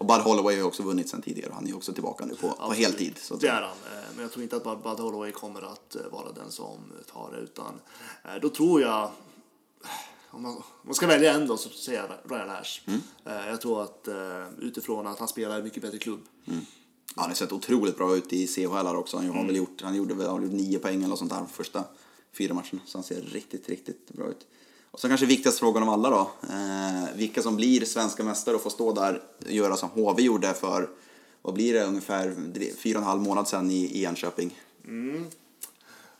Och Bud Holloway har också vunnit sen tidigare. Han är ju också tillbaka nu på, på heltid. Så Det är han. eh, Men jag tror inte att Bud Holloway kommer att eh, vara den som tar det. Utan eh, då tror jag, om man, om man ska välja en då så säger jag Ryan Lash. Mm. Jag tror att utifrån att han spelar i mycket bättre klubb. Han har sett otroligt bra ut i CHL också. Han, har väl gjort, han gjorde väl han gjorde nio poäng eller sånt där första fyra matcherna. Så han ser riktigt, riktigt bra ut. Och sen kanske viktigaste frågan av alla då. Eh, vilka som blir svenska mästare och får stå där och göra som HV gjorde för, vad blir det, ungefär fyra och en halv månad sedan i, i Enköping.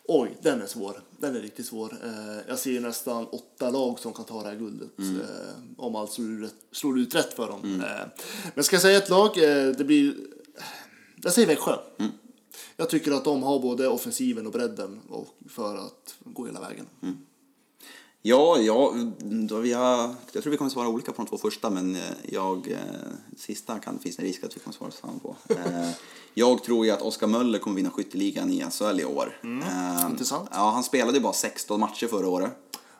Oj, den är svår. Den är riktigt svår. Eh, Jag ser nästan åtta lag som kan ta det här guldet. Mm. eh, Om allt slår ut, slår ut rätt för dem. Eh, Men ska jag säga ett lag? eh, Det blir... Jag säger Växjö. Mm. Jag tycker att de har både offensiven och bredden och för att gå hela vägen. Mm. Ja, ja vi har, jag tror vi kommer svara olika på de två första, men eh, jag, eh, sista kan, finns det en risk att vi kommer svara samma på. Eh, jag tror ju att Oskar Möller kommer vinna skytteligan i SHL i år. Eh, intressant. Ja, han spelade ju bara 16 matcher förra året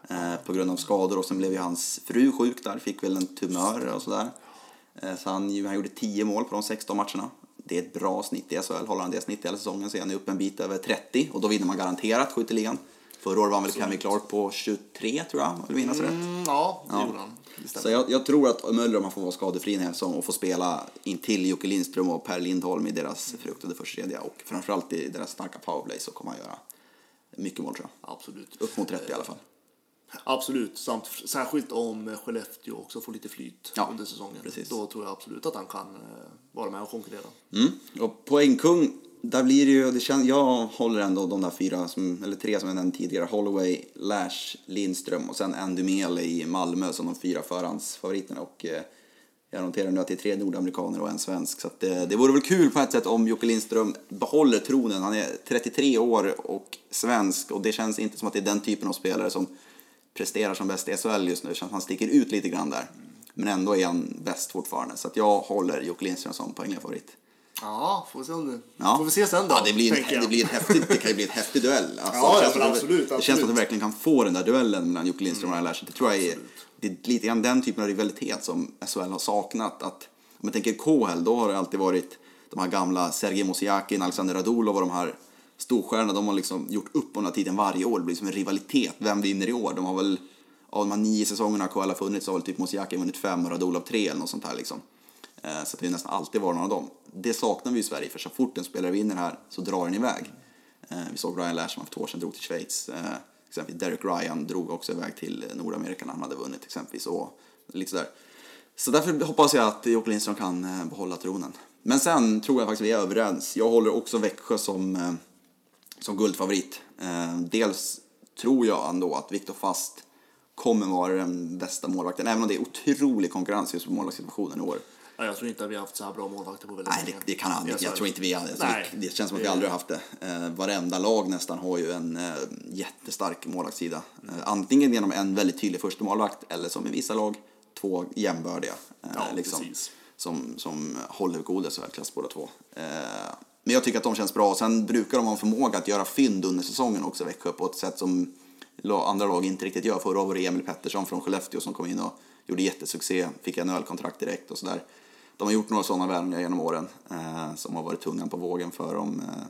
eh, på grund av skador och sen blev ju hans fru sjuk där, fick väl en tumör och sådär. Eh, så han, han gjorde 10 mål på de 16 matcherna. Det är ett bra snitt i SHL. Håller han det snitt hela säsongen så är han upp en bit över 30 och då vinner man garanterat skytteligan. Förra året var han väl Kevin Clark på 23 tror jag, om jag vill minnas rätt. Mm, ja, det Ja. gjorde han. Så jag, jag tror att Möller, om han får vara skadefri en hel säsong och få spela intill Jocke Lindström och Per Lindholm i deras fruktade första och framförallt i deras starka powerplay så kommer han göra mycket mål tror jag. Absolut. Upp mot 30 i alla fall. Absolut, samt särskilt om Skellefteå också får lite flyt Ja, under säsongen. precis. Då tror jag absolut att han kan eh, vara med och konkurrera. Mm. Och poängkung, där blir det ju, det känns, jag håller ändå de där fyra, som, eller tre som jag nämnde tidigare, Holloway, Lash, Lindström och sen Andy Mele i Malmö som de fyra förhandsfavoriterna. Och eh, jag noterar nu att det är tre nordamerikaner och en svensk. Så att det, det vore väl kul på ett sätt om Jocke Lindström behåller tronen. Han är 33 år och svensk och det känns inte som att det är den typen av spelare som presterar som bäst i SHL just nu. Det känns som att han sticker ut lite grann där. Men ändå är han bäst fortfarande. Så att jag håller Jocke Lindström som poängfavorit. favorit. Ja, får vi se, om det. Ja. Får vi se sen då. Ja, det, blir en, jag. det, blir en häftig, det kan ju bli en häftig duell. Alltså, Ja, det ja, känns men som att- absolut, Det känns som att absolut. vi verkligen kan få den där duellen mellan Jocke Lindström och Ryan Lash. Det tror jag är, det är lite grann den typen av rivalitet som SHL har saknat. Att, om man tänker KHL, då har det alltid varit de här gamla Sergej Mosiakin, Alexander Radulov och de här storstjärnorna. De har liksom gjort upp om den här tiden varje år. Det blir som en rivalitet. Vem vinner i år? De har väl, av de här nio säsongerna KHL har funnits så har väl typ Mosiakin vunnit fem och Radulov tre eller något sånt här liksom. Eh, Så det är nästan alltid varit någon av dem. Det saknar vi i Sverige, för så fort en spelare vinner här så drar den iväg. Eh, vi såg Ryan Lashman för två år sedan drog till Schweiz. Eh, exempelvis Derek Ryan drog också iväg till Nordamerika när han hade vunnit exempelvis. Och lite sådär. Så därför hoppas jag att Jocke Lindström kan eh, behålla tronen. Men sen tror jag faktiskt vi är överens. Jag håller också Växjö som, som guldfavorit. Dels tror jag ändå att Viktor Fast kommer vara den bästa målvakten. Även om det är otrolig konkurrens just på målvaktssituationen i år. Ja, jag tror inte att vi har haft så här bra målvakter på väldigt Nej, det, länge. det kan aldrig. Jag Jag tror inte vi. Nej. Det, det känns som att vi aldrig har haft det. Eh, varenda lag nästan har ju en eh, jättestark målvaktssida. Eh, antingen genom en väldigt tydlig första målvakt eller som i vissa lag två jämbördiga. Eh, Ja, precis. Som, som håller god SHL-klass båda två. Eh, Men jag tycker att de känns bra. Sen brukar de ha en förmåga att göra fynd under säsongen också, Växjö, på ett sätt som andra lag inte riktigt gör. Förra året var det Emil Pettersson från Skellefteå som kom in och gjorde jättesuccé, fick NHL-kontrakt direkt och sådär. De har gjort några sådana värvningar genom åren eh, som har varit tungan på vågen för dem eh,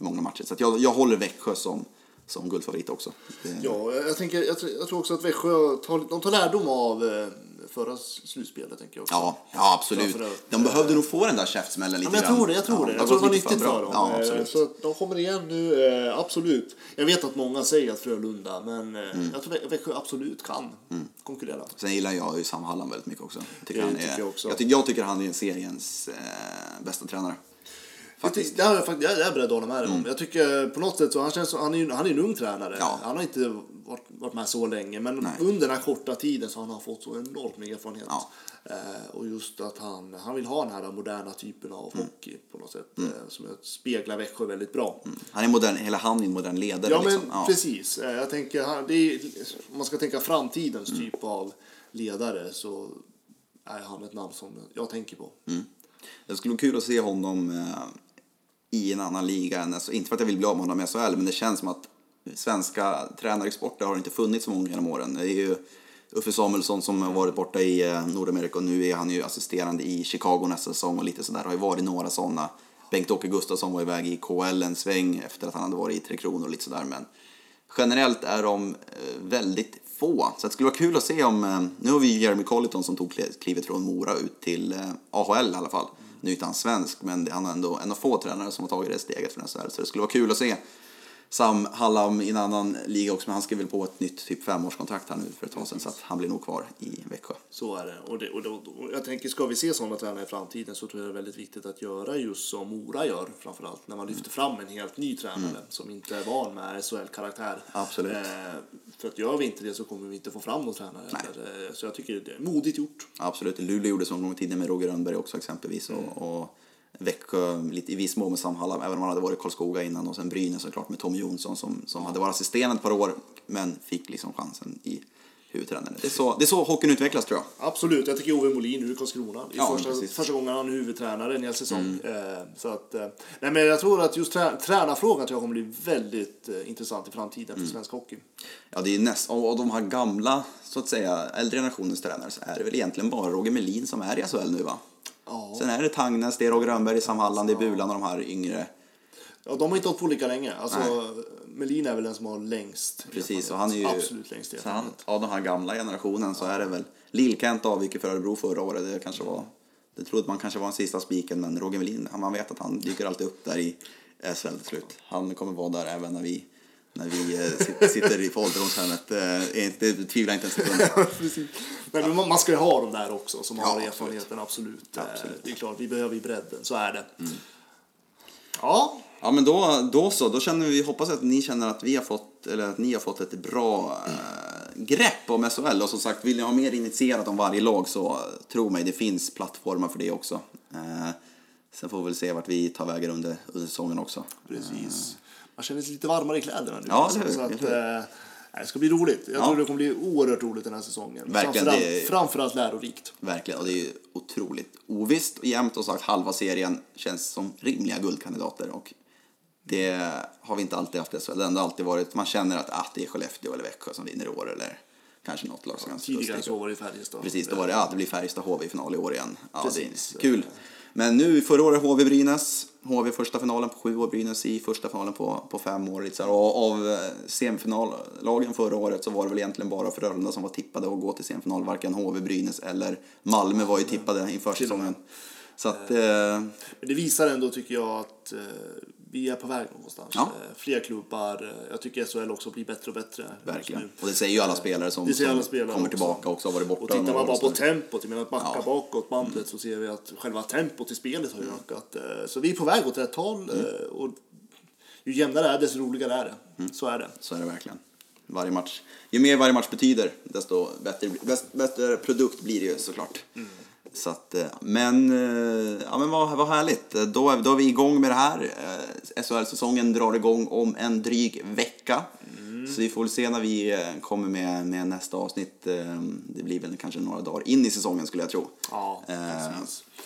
i många matcher. Så att jag, jag håller Växjö som, som guldfavorit också. Det, Ja, jag, tänker, jag, tror- jag tror också att Växjö tar, de tar lärdom av eh, förra slutspelet. Tänker jag också. Ja, ja absolut. De behövde nog få den där käftsmällen lite Ja, men jag grann. tror det, jag tror Ja, det. Jag tror det var nyttigt för dem. Ja, Eh, absolut. Så att de kommer igen nu, eh, absolut. Jag vet att många säger att Frölunda, men eh, Mm. jag tror Vä- Växjö absolut kan konkurrera. Sen gillar jag ju Sam Hallam väldigt mycket också. Jag tycker, Det han tycker är, jag också. Jag, tycker, jag tycker han är seriens eh, bästa tränare. Jag, tycker- det jag, faktiskt- jag är beredd att hålla med dig om. Jag tycker på något sätt så han känns som, han är han är en ung tränare. Mm. Ja. Han har inte varit, varit med så länge, men Nej. under den här korta tiden så har han fått så enormt med erfarenhet. Ja. Eh, och just att han, han vill ha den här moderna typen av Mm. hockey på något sätt. Eh, som speglar Växjö väldigt bra. Han är modern, hela han är en modern ledare. Ja, men liksom. ja. precis. Eh, Jag tänker, han- det är, om man ska tänka framtidens typ av ledare så är han ett namn som jag tänker på. Det skulle vara kul att se honom eh, i en annan liga. Än, alltså, inte för att jag vill bli av med honom i SHL, men det känns som att svenska tränarexporter har inte funnits så många genom åren. Det är ju Uffe Samuelsson som har varit borta i eh, Nordamerika och nu är han ju assisterande i Chicago nästa säsong och lite sådär. Det har ju varit några sådana. Bengt-Åke Gustafsson var iväg i KL en sväng efter att han hade varit i Tre Kronor och lite sådär. Men generellt är de eh, väldigt få. Så det skulle vara kul att se om... Eh, nu har vi ju Jeremy Colliton som tog klivet från Mora ut till AHL i alla fall. Nu är inte han svensk, men han är ändå en av få tränare som har tagit det steget för SHL. Så det skulle vara kul att se Sam Hallam i en annan liga också, men han skrev väl på ett nytt typ femårskontrakt här nu för ett tag sedan. Så att han blir nog kvar i Växjö. Så är det. Och, det, och, det, och jag tänker, ska vi se sådana tränare i framtiden så tror jag det är väldigt viktigt att göra just som Mora gör framförallt. När man lyfter fram en helt ny tränare som inte är van med SHL-karaktär. Mm. Absolut. Eh, för att gör vi inte det så kommer vi inte få fram någon tränare. heller. Eh, Så jag tycker det är modigt gjort. Absolut, Luleå gjorde så en gång i tiden med Roger Rönnberg också exempelvis. Och, och Växjö lite i viss mån med Sam Hallam, även om han hade varit i Karlskoga innan. Och sen Brynäs såklart med Tommy Jonsson som, som hade varit assisterande ett par år, men fick liksom chansen i huvudtränaren. Det är så, det är så hockeyn utvecklas tror jag. Absolut, jag tycker Ove Molin nu i Karlskrona. Det är Ja, första, precis. Mm. första gången han är huvudtränare en hel säsong. Eh, så att, eh, nej, men jag tror att just trä, tränarfrågan tror jag kommer bli väldigt eh, intressant i framtiden Mm. för svensk hockey. Ja, det är näst, av av de här gamla, så att säga, äldre generationens tränare så är det väl egentligen bara Roger Melin som är i SHL nu va? Ja. Sen är det Tangnes, det är Roger Rönnberg, Sam Halland, det är Bulan och de här yngre. Ja, de har inte hållit på lika länge. Alltså, Melin är väl den som har längst Precis, och han är ju... Absolut längst så han. Av den här gamla generationen så är det väl... Lill-Kent avviker för Örebro förra året, det kanske var... Det trodde man kanske var den sista spiken, men Roger Melin, man vet att han dyker alltid upp där i SHL till slut. Han kommer vara där även när vi, när vi eh, sit- sitter i på ålderdomshemmet. Eh, Det tvivlar inte en sekund. Men man ska ju ha dem där också som Ja, har erfarenheten, absolut. Eh, Absolut. Mm. Det är klart, vi behöver ju bredden, så är det. Ja, Ja men då, då så, då känner vi, hoppas att ni känner att vi har fått, eller att ni har fått ett bra eh, grepp om SHL. Och som sagt, vill ni ha mer initierat om varje lag så tro mig, det finns plattformar för det också. Eh, sen får vi väl se vart vi tar vägen under, under säsongen också. precis. Man känner sig lite varmare i kläderna nu. Ja, det- så att, det- eh, det ska bli roligt. Jag Ja. tror det kommer bli oerhört roligt den här säsongen. Verkligen, Framförallt, det- framförallt lärorikt. Verkligen, och det är otroligt ovisst och jämnt och sagt halva serien känns som rimliga guldkandidater. Och det har vi inte alltid haft i SHL. Det har alltid varit, man känner att ah, det är Skellefteå eller Växjö som vinner i år eller kanske något lag som kan Tidigare så var det Färjestad. Precis, då var det, ja, det blir Färjestad HV i final i år igen. Ja, Precis. Det är kul. Men nu, förra året HV Brynäs. HV första finalen på sju år, Brynäs i första finalen på, på fem år. Och av eh, semifinallagen förra året så var det väl egentligen bara Frölunda som var tippade att gå till semifinal. Varken HV, Brynäs eller Malmö var ju tippade inför säsongen. Så att, eh, Men det visar ändå, tycker jag, att eh, vi är på väg någonstans. Ja. Eh, fler klubbar. Eh, jag tycker SHL också blir bättre och bättre. verkligen. Och det säger ju alla spelare som, alla spelare kommer tillbaka också, har varit borta Och tittar man bara på tempot, jag menar att backa Ja. Mm. bakåt bandet så ser vi att själva tempot i spelet har ju ökat. Eh, Så vi är på väg åt rätt håll. Mm. Och ju jämnare det är, desto roligare är det. Mm. Så är det. Så är det verkligen. Varje match. Ju mer varje match betyder, desto bättre, bäst, bättre produkt blir det ju såklart. Så att, eh, men, eh, ja, men vad, vad härligt. Eh, Då är, då är vi igång med det här. SHL-säsongen drar igång om en dryg vecka. Så vi får väl se när vi kommer med, med nästa avsnitt. Det blir väl kanske några dagar in i säsongen skulle jag tro. Ja, Eh.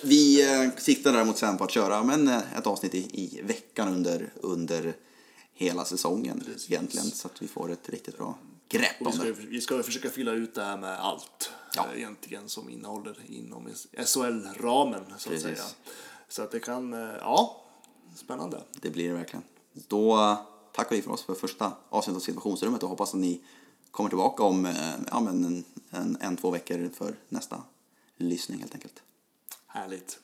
Vi siktar däremot sen på att köra men ett avsnitt i, i veckan under, under hela säsongen egentligen. Så att vi får ett riktigt bra grepp om vi, ska, det. vi ska försöka fylla ut det här med allt Ja. eh, egentligen som innehåller inom SHL-ramen så att Precis. säga. Så att det kan, eh, ja, spännande. Det blir det verkligen. Då tackar vi för oss för första avsnittet av situationsrummet och hoppas att ni kommer tillbaka om eh, ja, men en, en, en, två veckor för nästa lyssning helt enkelt. Härligt.